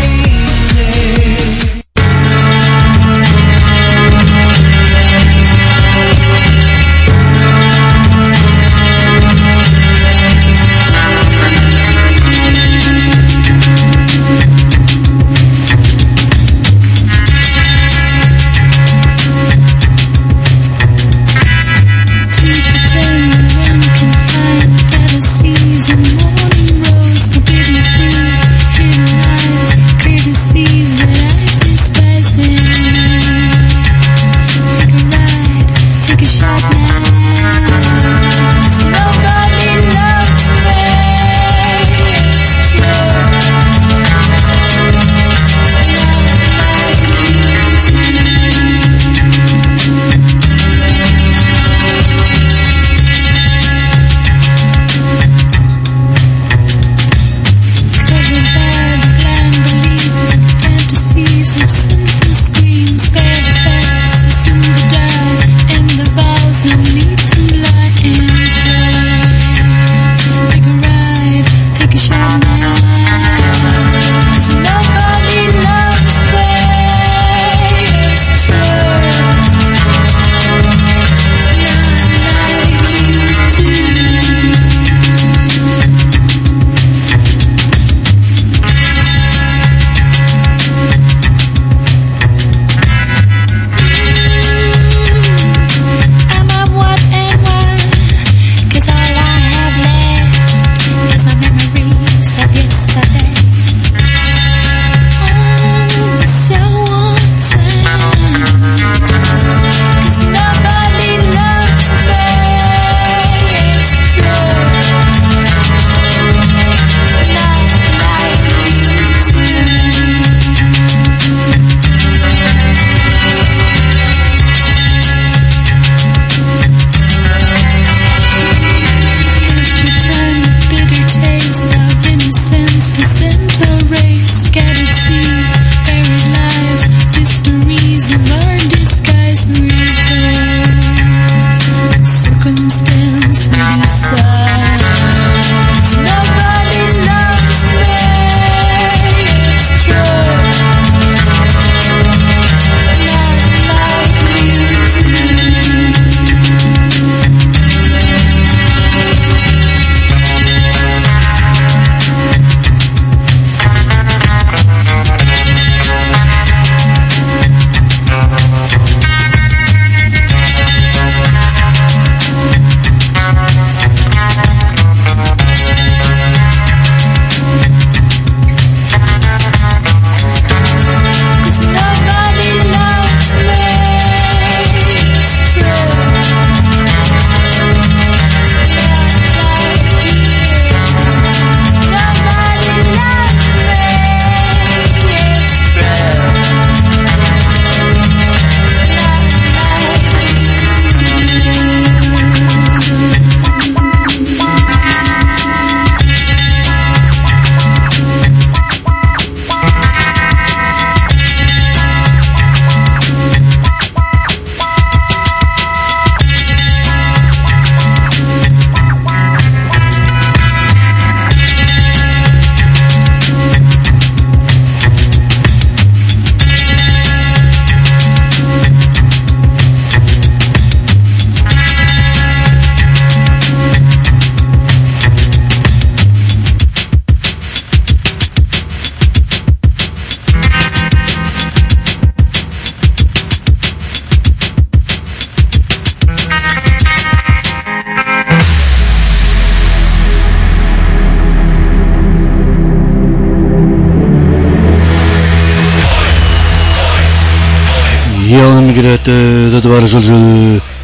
Já, það er mikið rétt, uh, þetta var svolítið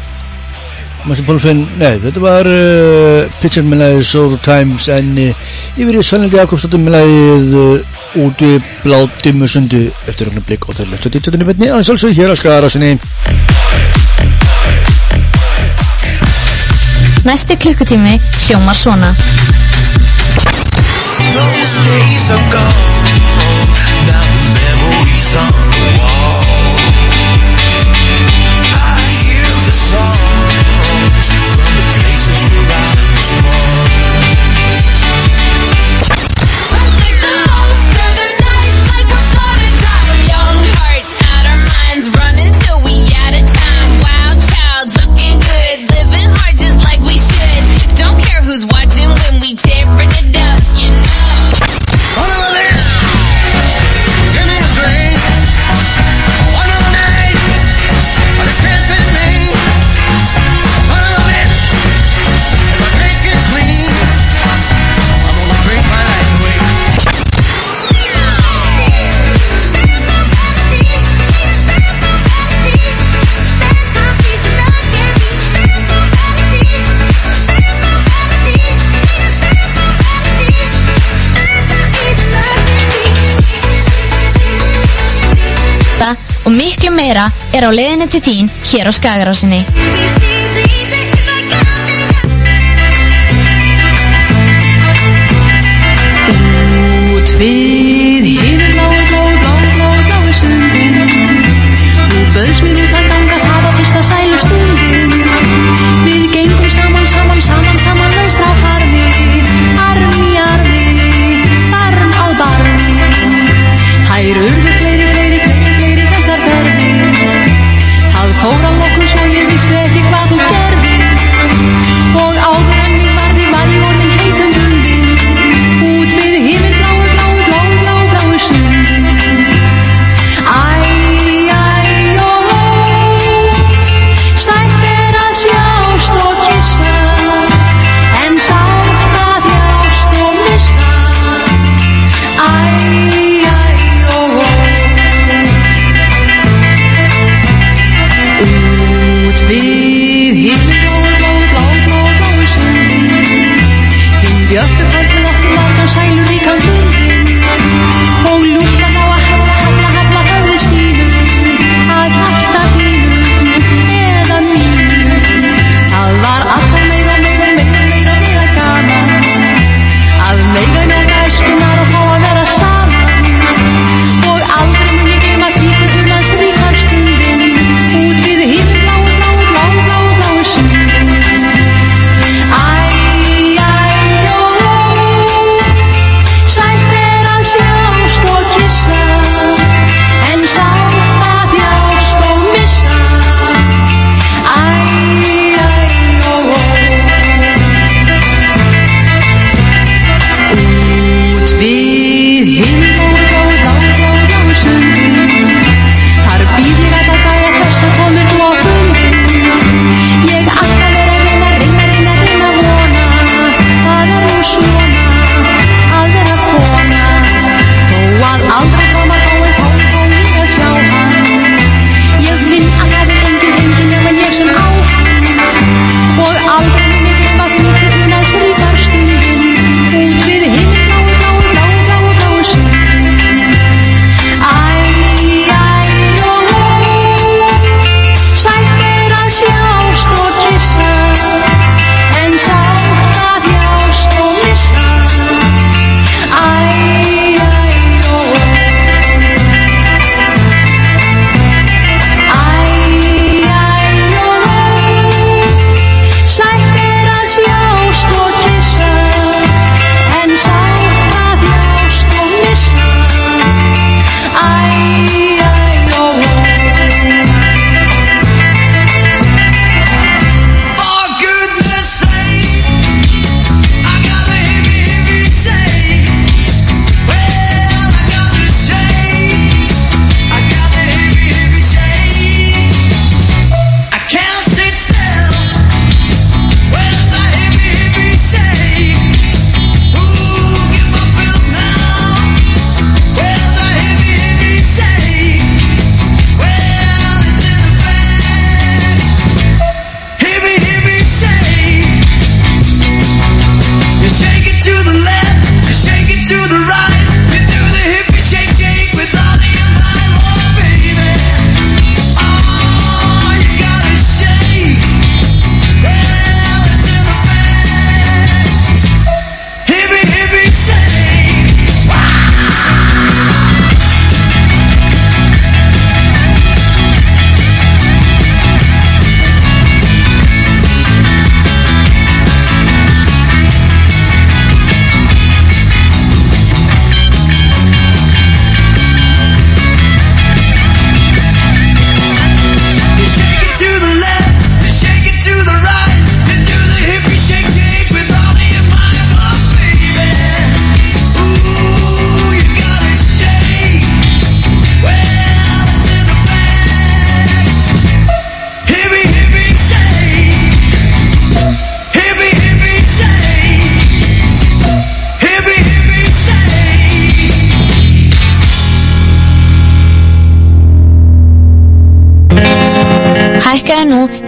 Martin Pálfinn, nei, þetta var uh, Pitcher með lagið Soul Times en uh, yfir í Sannildi Jakobsdóttir með lagið uh, úti bláti musundi eftir hann blik og það er lefst að dýtsetinu betni að sjálfsög hér á skarasinni
Næsti klukkutími hljómar svona
Those days are gone. Now the memories on
og miklu meira er á leðinni til þín hér á Skagarásinni.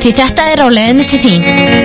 Því
þetta er á leiðinni til þín.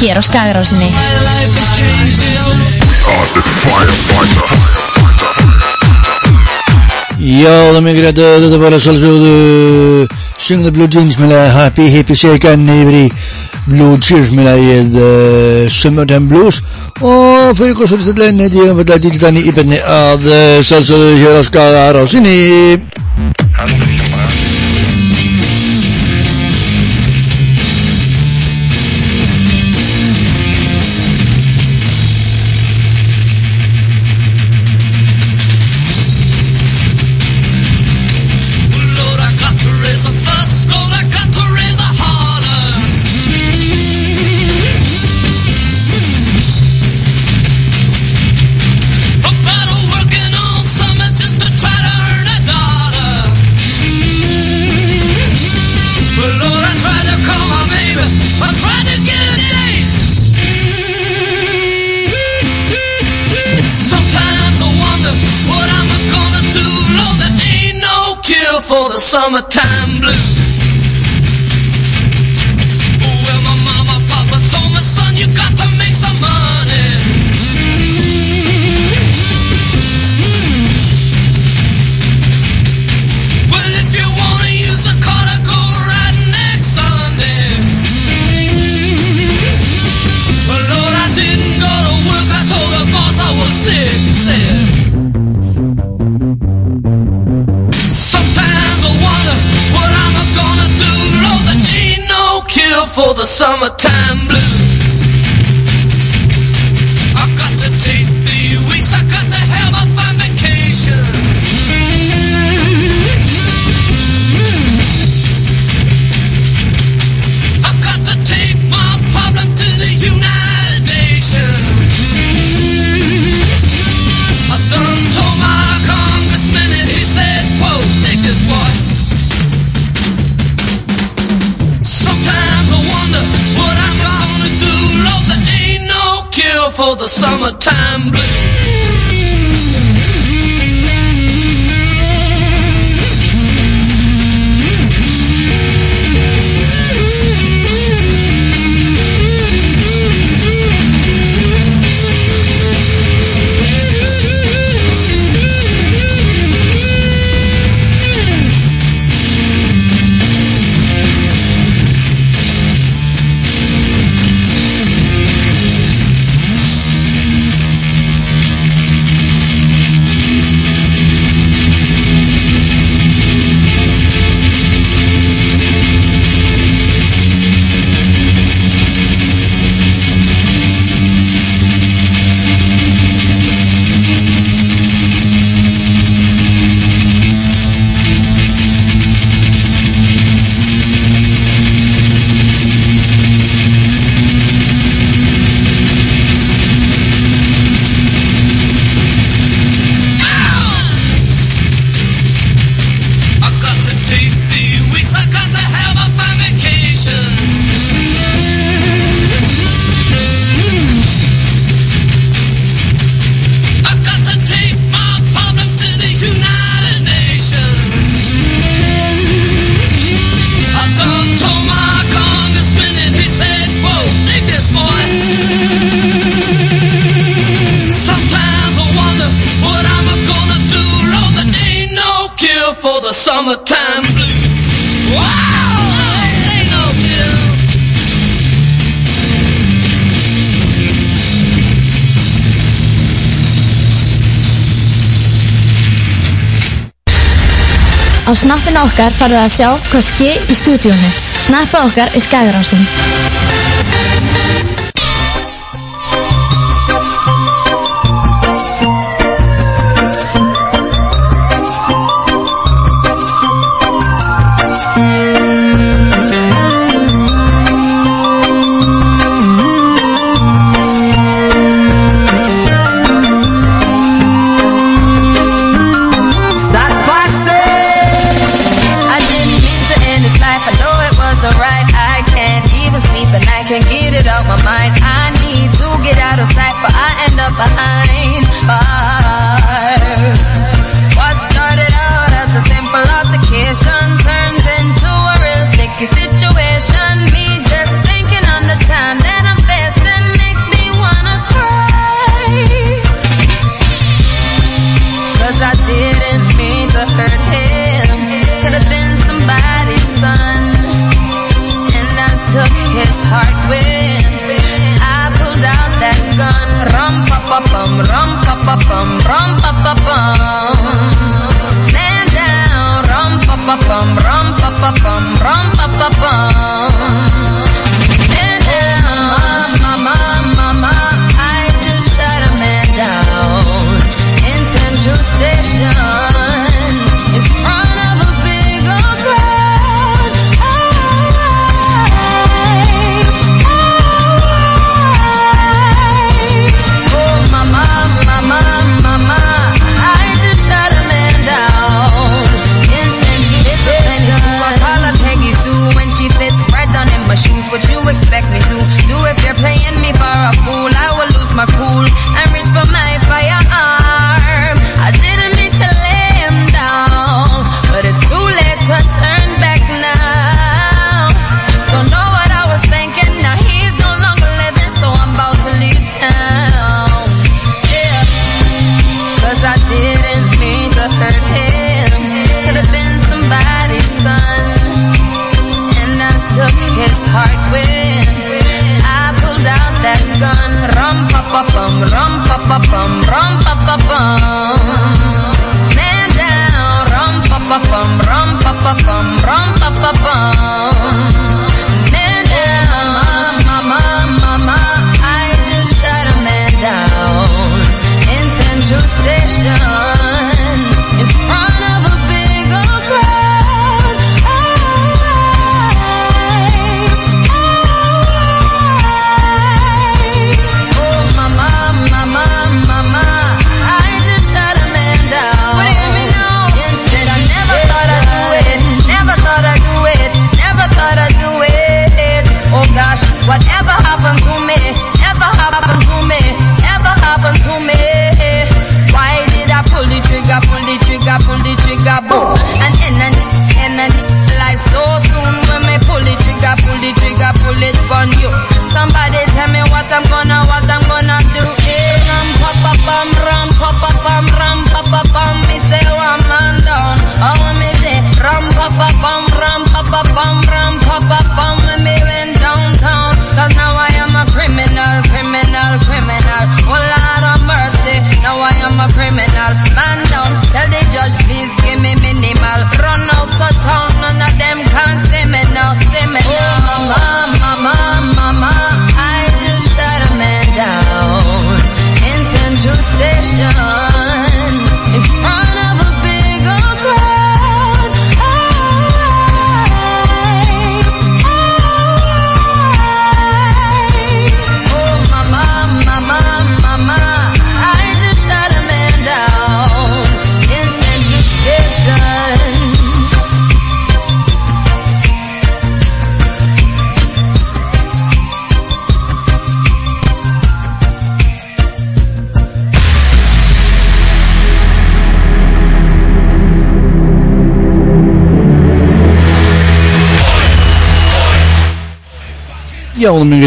hér á Skagarásinni.
Já, það er mikið rétt að þetta var að salsögðu Singða Blue Jeans með að Happy Hippie Shaken yfir í Blue Cheers með að uh, eh, Summertime Blues. Og fyrir hversu stundin heiti ég umfallega dýltani í benni að eh, salsögðu hér á Skagarásinni. Á
snappinu okkar farið að sjá hvað sker í stúdíónu. Snappið okkar er skæðrásinn.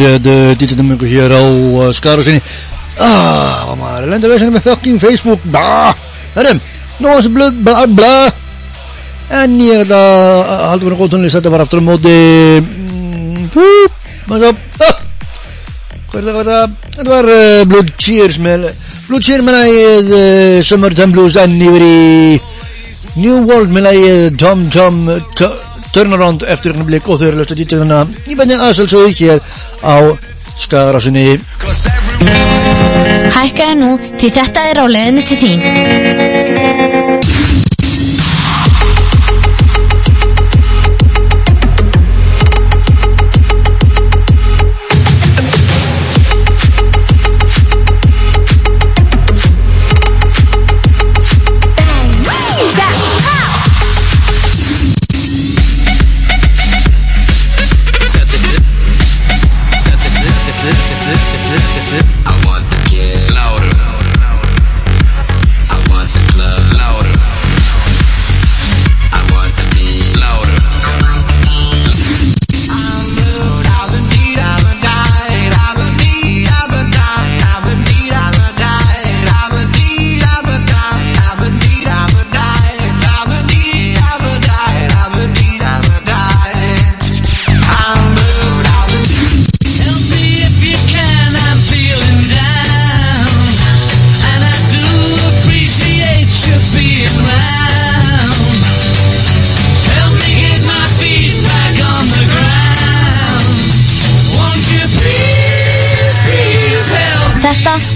Eh, de dit is de nummer hier al uh, eh, skar in.
Ah, wat maar. Lente, wij zijn met fucking Facebook. Bah. Adam, nog eens bla bla bla. En hier uh, hadden we nog wat een lisette waaraf de mode. Poep. Maar zo. Ah. Het waren Blue Cheers. Blue Cheers met de eh, Summertime Blues en Nieuwe New World met Tom Tom. Turnaround efter en blik och hörlöst och tittar på namn. Ni vet en ösel så gick här á skadarasunni
Hækkaðu nú því þetta er á leðinni til þín.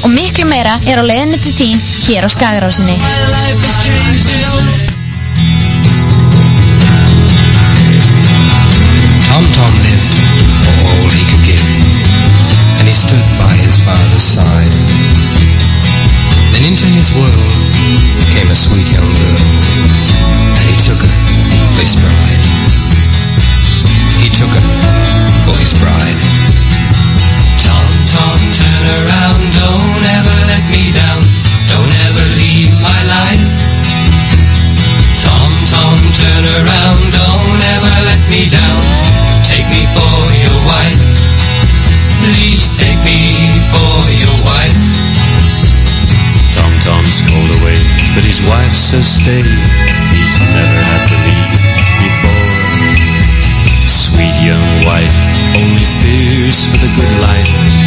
Og miklu meira er á leiðinni til þín hér á Skagarásinni.
Tom Tom lived for all he could give, and he stood by his father's side. Then into his world came a sweet young girl, and he took her for his bride. He took her for his bride. Turn around, don't ever let me down, don't ever leave my life. Tom Tom, turn around, don't ever let me down. Take me for your wife. Please take me for your wife.
Tom Tom's called away, but his wife says stay. He's never had to leave before. Sweet young wife only fears for the good life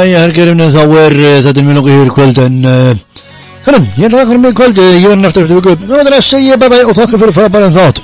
Já, já, herrgerfni, þá er uh, þetta er mjög nokkuð hér kvöld en uh, Hvernig, ég ætla að fara með kvöld Ég verði nættur eftir viku Nú er það að segja bye bye og þakka fyrir frábæran þátt